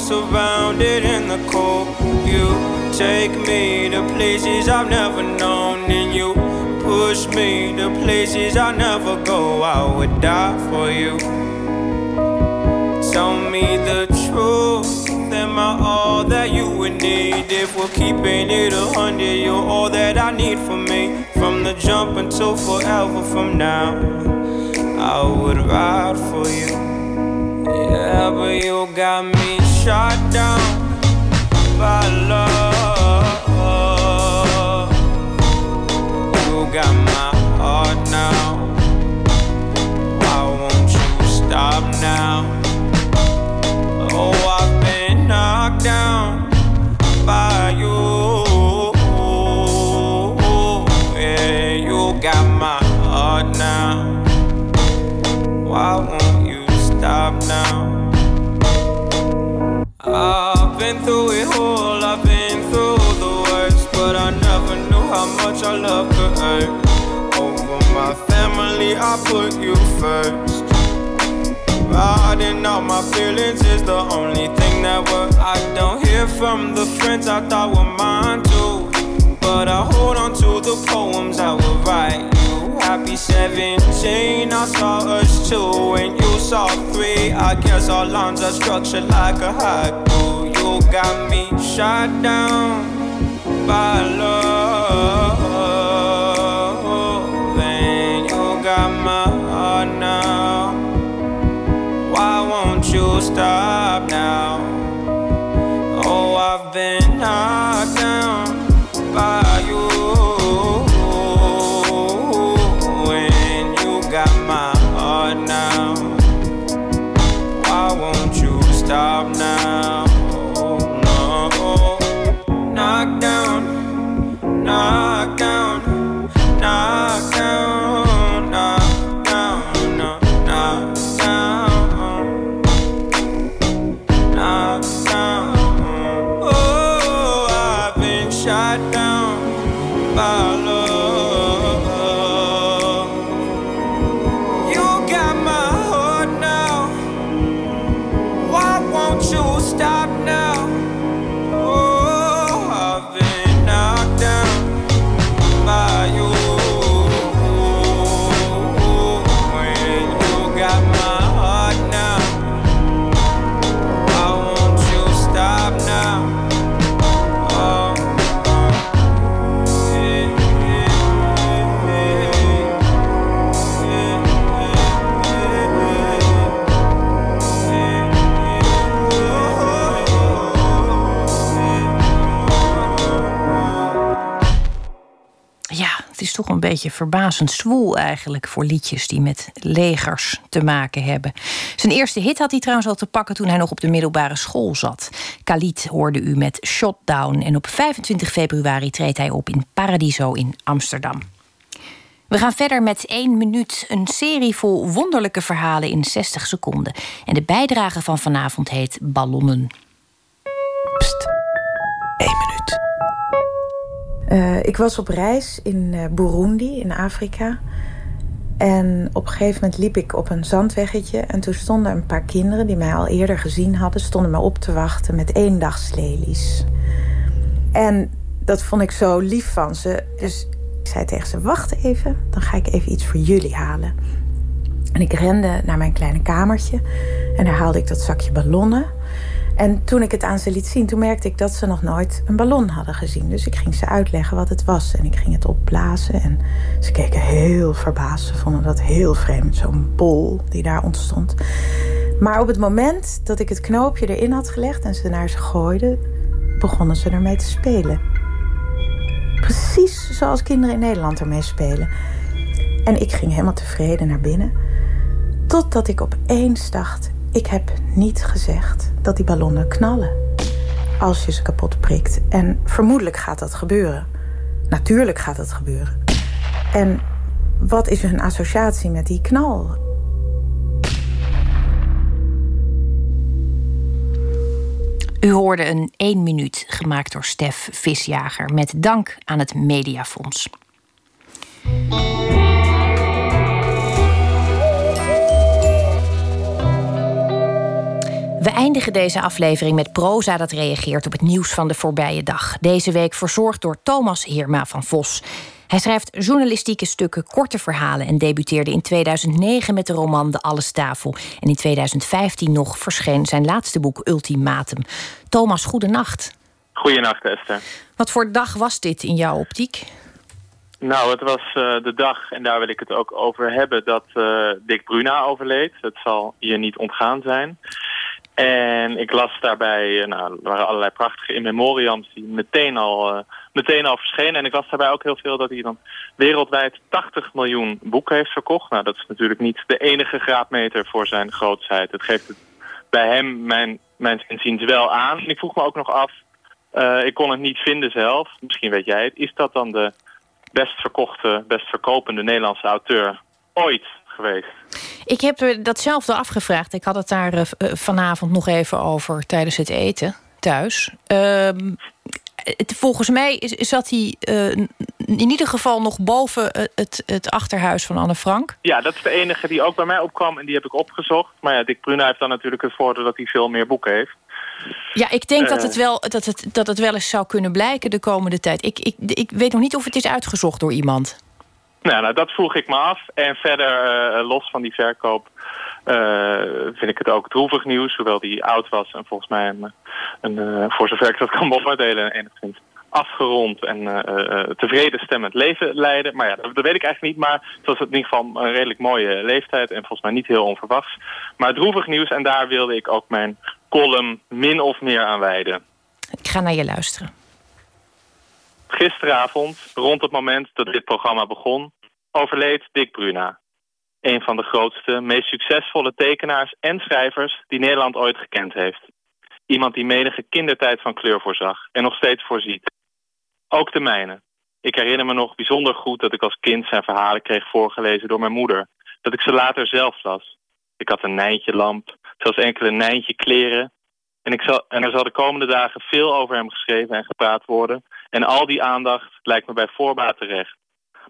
Surrounded in the cold. You take me to places I've never known, and you push me to places I'll never go. I would die for you. Tell me the truth. Am I all that you would need? If we're keeping it a hundred, you're all that I need for me. From the jump until forever from now, I would ride for you. Yeah, but you got me shot down by love. You got my heart now. Why won't you stop now? Oh, I've been knocked down by you. Yeah, you got my heart now. Why won't I've been through it all, I've been through the worst, but I never knew how much I love could hurt. Over my family, I put you first. Riding out my feelings is the only thing that works. I don't hear from the friends I thought were mine too. But I hold on to the poems I will write you. Happy 17, I saw us two, and you saw three. I guess our lines are structured like a haiku. You got me shot down by love. And you got my heart now. Why won't you stop beetje verbazend zwoel eigenlijk voor liedjes die met legers te maken hebben. Zijn eerste hit had hij trouwens al te pakken toen hij nog op de middelbare school zat. Khalid hoorde u met Shotdown en op 25 februari treedt hij op in Paradiso in Amsterdam. We gaan verder met één minuut, een serie vol wonderlijke verhalen in 60 seconden. En de bijdrage van vanavond heet Ballonnen. Eh, ik was op reis in eh, Burundi, in Afrika. En op een gegeven moment liep ik op een zandweggetje. En toen stonden een paar kinderen die mij al eerder gezien hadden... stonden me op te wachten met eendagslelies. En dat vond ik zo lief van ze. Dus ik zei tegen ze, wacht even, dan ga ik even iets voor jullie halen. En ik rende naar mijn kleine kamertje. En daar haalde ik dat zakje ballonnen. En toen ik het aan ze liet zien, toen merkte ik dat ze nog nooit een ballon hadden gezien. Dus ik ging ze uitleggen wat het was. En ik ging het opblazen. En ze keken heel verbaasd. Ze vonden dat heel vreemd, zo'n bol die daar ontstond. Maar op het moment dat ik het knoopje erin had gelegd en ze naar ze gooiden, begonnen ze ermee te spelen. Precies zoals kinderen in Nederland ermee spelen. En ik ging helemaal tevreden naar binnen. Totdat ik opeens dacht: ik heb niet gezegd dat die ballonnen knallen. Als je ze kapot prikt. En vermoedelijk gaat dat gebeuren. Natuurlijk gaat dat gebeuren. En wat is hun associatie met die knal? U hoorde een 1 minuut gemaakt door Stef Visjager met dank aan het Mediafonds. We eindigen deze aflevering met proza dat reageert op het nieuws van de voorbije dag. Deze week verzorgd door Thomas Heerma van Vos. Hij schrijft journalistieke stukken, korte verhalen en debuteerde in 2009 met de roman De Allestafel. En in 2015 nog verscheen zijn laatste boek Ultimatum. Thomas, goedenacht. Goedenacht, Esther. Wat voor dag was dit in jouw optiek? Nou, het was uh, de dag, en daar wil ik het ook over hebben, dat uh, Dick Bruna overleed. Het zal je niet ontgaan zijn. En ik las daarbij, nou, er waren allerlei prachtige in memoriams die meteen al, uh, meteen al verschenen. En ik las daarbij ook heel veel dat hij dan wereldwijd 80 miljoen boeken heeft verkocht. Nou, dat is natuurlijk niet de enige graadmeter voor zijn grootsheid. Het geeft het bij hem, mijn, mijn inziens, wel aan. En ik vroeg me ook nog af, uh, ik kon het niet vinden zelf. Misschien weet jij het. Is dat dan de best verkochte, best verkopende Nederlandse auteur ooit geweest? Ik heb datzelfde afgevraagd. Ik had het daar uh, vanavond nog even over tijdens het eten thuis. Uh, het, volgens mij is, zat hij uh, in ieder geval nog boven eh, het, het achterhuis van Anne Frank. Ja, dat is de enige die ook bij mij opkwam en die heb ik opgezocht. Maar ja, Dick Bruna heeft dan natuurlijk het voordeel dat hij veel meer boeken heeft. Ja, ik denk dat, Eh. het wel, dat, het, dat het wel eens zou kunnen blijken de komende tijd. Ik, ik, ik weet nog niet of het is uitgezocht door iemand. Nou, nou dat vroeg ik me af. En verder, eh, los van die verkoop, eh, vind ik het ook droevig nieuws. Hoewel die oud was en volgens mij, een, een, eh, voor zover ik dat kan beoordelen, enigszins afgerond en eh, eh, tevreden stemmend leven leiden. Maar ja, dat, dat weet ik eigenlijk niet. Maar het was in ieder geval een redelijk mooie leeftijd en volgens mij niet heel onverwachts. Maar droevig nieuws en daar wilde ik ook mijn column min of meer aan wijden. Ik ga naar je luisteren. Gisteravond, rond het moment dat dit programma begon, overleed Dick Bruna. Een van de grootste, meest succesvolle tekenaars en schrijvers die Nederland ooit gekend heeft. Iemand die menige kindertijd van kleur voorzag en nog steeds voorziet. Ook de mijne. Ik herinner me nog bijzonder goed dat ik als kind zijn verhalen kreeg voorgelezen door mijn moeder. Dat ik ze later zelf las. Ik had een Nijntje lamp, zelfs enkele Nijntje kleren. En, ik zal, en er zal de komende dagen veel over hem geschreven en gepraat worden. En al die aandacht lijkt me bij voorbaat terecht.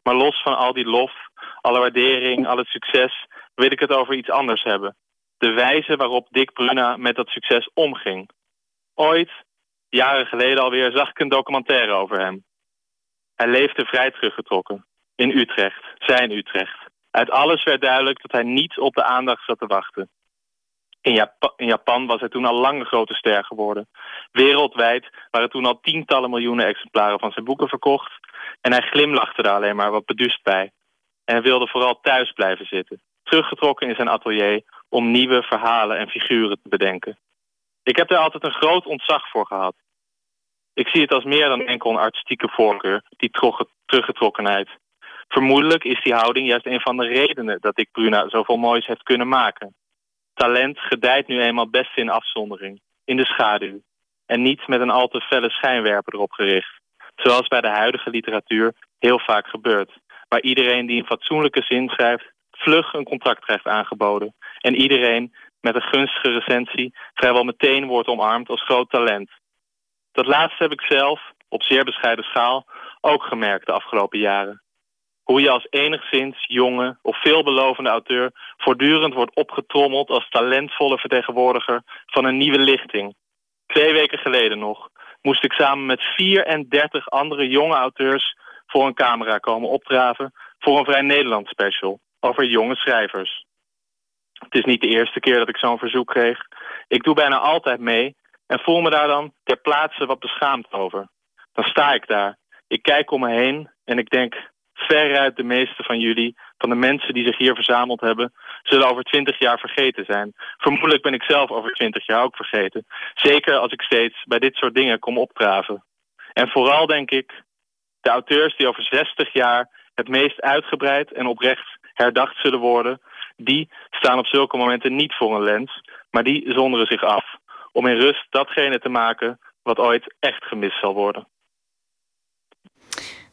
Maar los van al die lof, alle waardering, al het succes, wil ik het over iets anders hebben. De wijze waarop Dick Bruna met dat succes omging. Ooit, jaren geleden alweer, zag ik een documentaire over hem. Hij leefde vrij teruggetrokken. In Utrecht, zijn Utrecht. Uit alles werd duidelijk dat hij niet op de aandacht zat te wachten. In Japan, was hij toen al lang een grote ster geworden. Wereldwijd waren toen al tientallen miljoenen exemplaren van zijn boeken verkocht. En hij glimlachte er alleen maar wat beduust bij. En hij wilde vooral thuis blijven zitten. Teruggetrokken in zijn atelier om nieuwe verhalen en figuren te bedenken. Ik heb daar altijd een groot ontzag voor gehad. Ik zie het als meer dan enkel een artistieke voorkeur, die teruggetrokkenheid. Vermoedelijk is die houding juist een van de redenen dat Dick Bruna zoveel moois heeft kunnen maken. Talent gedijt nu eenmaal best in afzondering, in de schaduw. En niet met een al te felle schijnwerper erop gericht. Zoals bij de huidige literatuur heel vaak gebeurt. Waar iedereen die een fatsoenlijke zin schrijft, vlug een contract krijgt aangeboden. En iedereen met een gunstige recensie vrijwel meteen wordt omarmd als groot talent. Dat laatste heb ik zelf, op zeer bescheiden schaal, ook gemerkt de afgelopen jaren. Hoe je als enigszins jonge of veelbelovende auteur voortdurend wordt opgetrommeld als talentvolle vertegenwoordiger van een nieuwe lichting. Twee weken geleden nog moest ik samen met 34 andere jonge auteurs voor een camera komen opdraven voor een Vrij Nederland special over jonge schrijvers. Het is niet de eerste keer dat ik zo'n verzoek kreeg. Ik doe bijna altijd mee en voel me daar dan ter plaatse wat beschaamd over. Dan sta ik daar. Ik kijk om me heen en ik denk, veruit de meeste van jullie, van de mensen die zich hier verzameld hebben, zullen over twintig jaar vergeten zijn. Vermoedelijk ben ik zelf over twintig jaar ook vergeten. Zeker als ik steeds bij dit soort dingen kom opdraven. En vooral denk ik, de auteurs die over 60 jaar het meest uitgebreid en oprecht herdacht zullen worden, die staan op zulke momenten niet voor een lens, maar die zonderen zich af. Om in rust datgene te maken wat ooit echt gemist zal worden.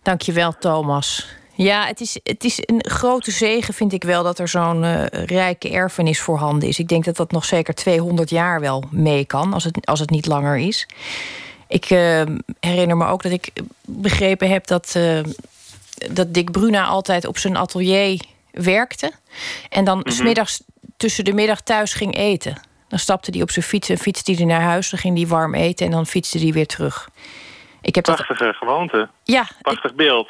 Dankjewel, Thomas. Ja, het is, het is een grote zegen, vind ik wel, dat er zo'n eh, rijke erfenis voorhanden is. Ik denk dat dat nog zeker 200 jaar wel mee kan, als het, als het niet langer is. Ik eh, herinner me ook dat ik begrepen heb dat, eh, dat Dick Bruna altijd op zijn atelier werkte. En dan Mhm. 's smiddags tussen de middag thuis ging eten. Dan stapte hij op zijn fiets en fietste hij naar huis. Dan ging hij warm eten en dan fietste hij weer terug. Ik heb dat, Prachtige gewoonte. ja, Prachtig beeld.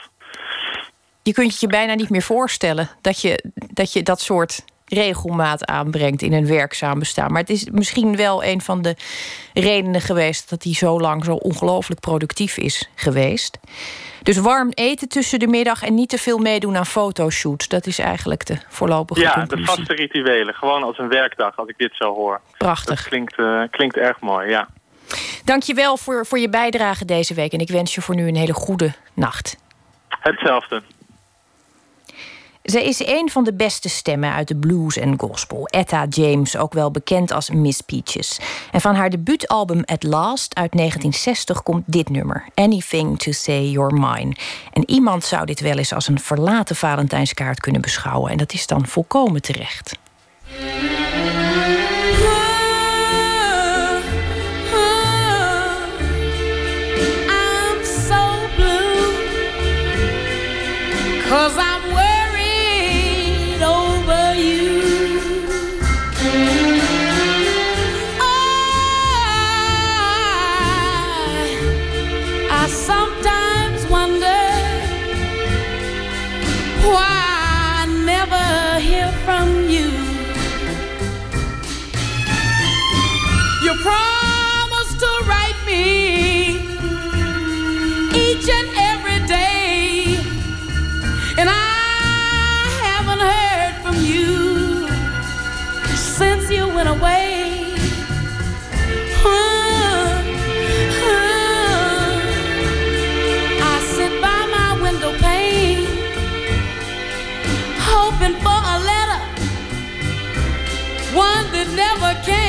je kunt het je bijna niet meer voorstellen dat je dat, je dat soort regelmaat aanbrengt in een werkzaam bestaan. Maar het is misschien wel een van de redenen geweest dat hij zo lang zo ongelooflijk productief is geweest. Dus warm eten tussen de middag en niet te veel meedoen aan fotoshoots. Dat is eigenlijk de voorlopige Ja, de conclusie. vaste rituelen. Gewoon als een werkdag, als ik dit zo hoor. Prachtig. Dat klinkt, eh, klinkt erg mooi, ja. Dankjewel voor, voor je bijdrage deze week. En ik wens je voor nu een hele goede nacht. Hetzelfde. Zij is een van de beste stemmen uit de blues en gospel. Etta James, ook wel bekend als Miss Peaches. En van haar debuutalbum At Last uit 1960 komt dit nummer. Anything to say you're mine. En iemand zou dit wel eens als een verlaten Valentijnskaart kunnen beschouwen. En dat is dan volkomen terecht. never came.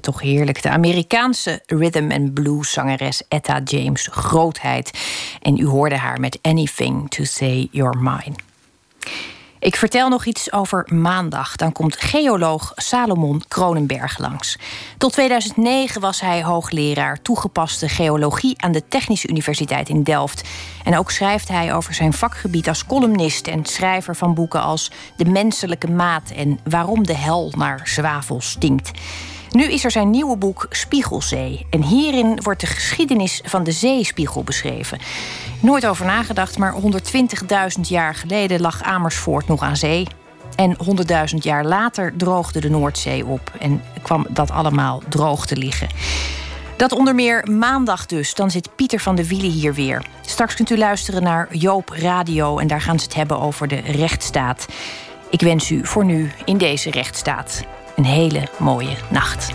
Toch heerlijk. De Amerikaanse rhythm and blues zangeres Etta James, grootheid. En u hoorde haar met Anything to Say You're Mine. Ik vertel nog iets over maandag. Dan komt geoloog Salomon Kronenberg langs. Tot 2009 was hij hoogleraar toegepaste geologie aan de Technische Universiteit in Delft. En ook schrijft hij over zijn vakgebied als columnist en schrijver van boeken als De menselijke maat en Waarom de hel naar zwavel stinkt. Nu is er zijn nieuwe boek Spiegelzee. En hierin wordt de geschiedenis van de zeespiegel beschreven. Nooit over nagedacht, maar 120.000 jaar geleden lag Amersfoort nog aan zee. En 100.000 jaar later droogde de Noordzee op en kwam dat allemaal droog te liggen. Dat onder meer maandag dus. Dan zit Pieter van de Wielen hier weer. Straks kunt u luisteren naar Joop Radio en daar gaan ze het hebben over de rechtsstaat. Ik wens u voor nu in deze rechtsstaat een hele mooie nacht.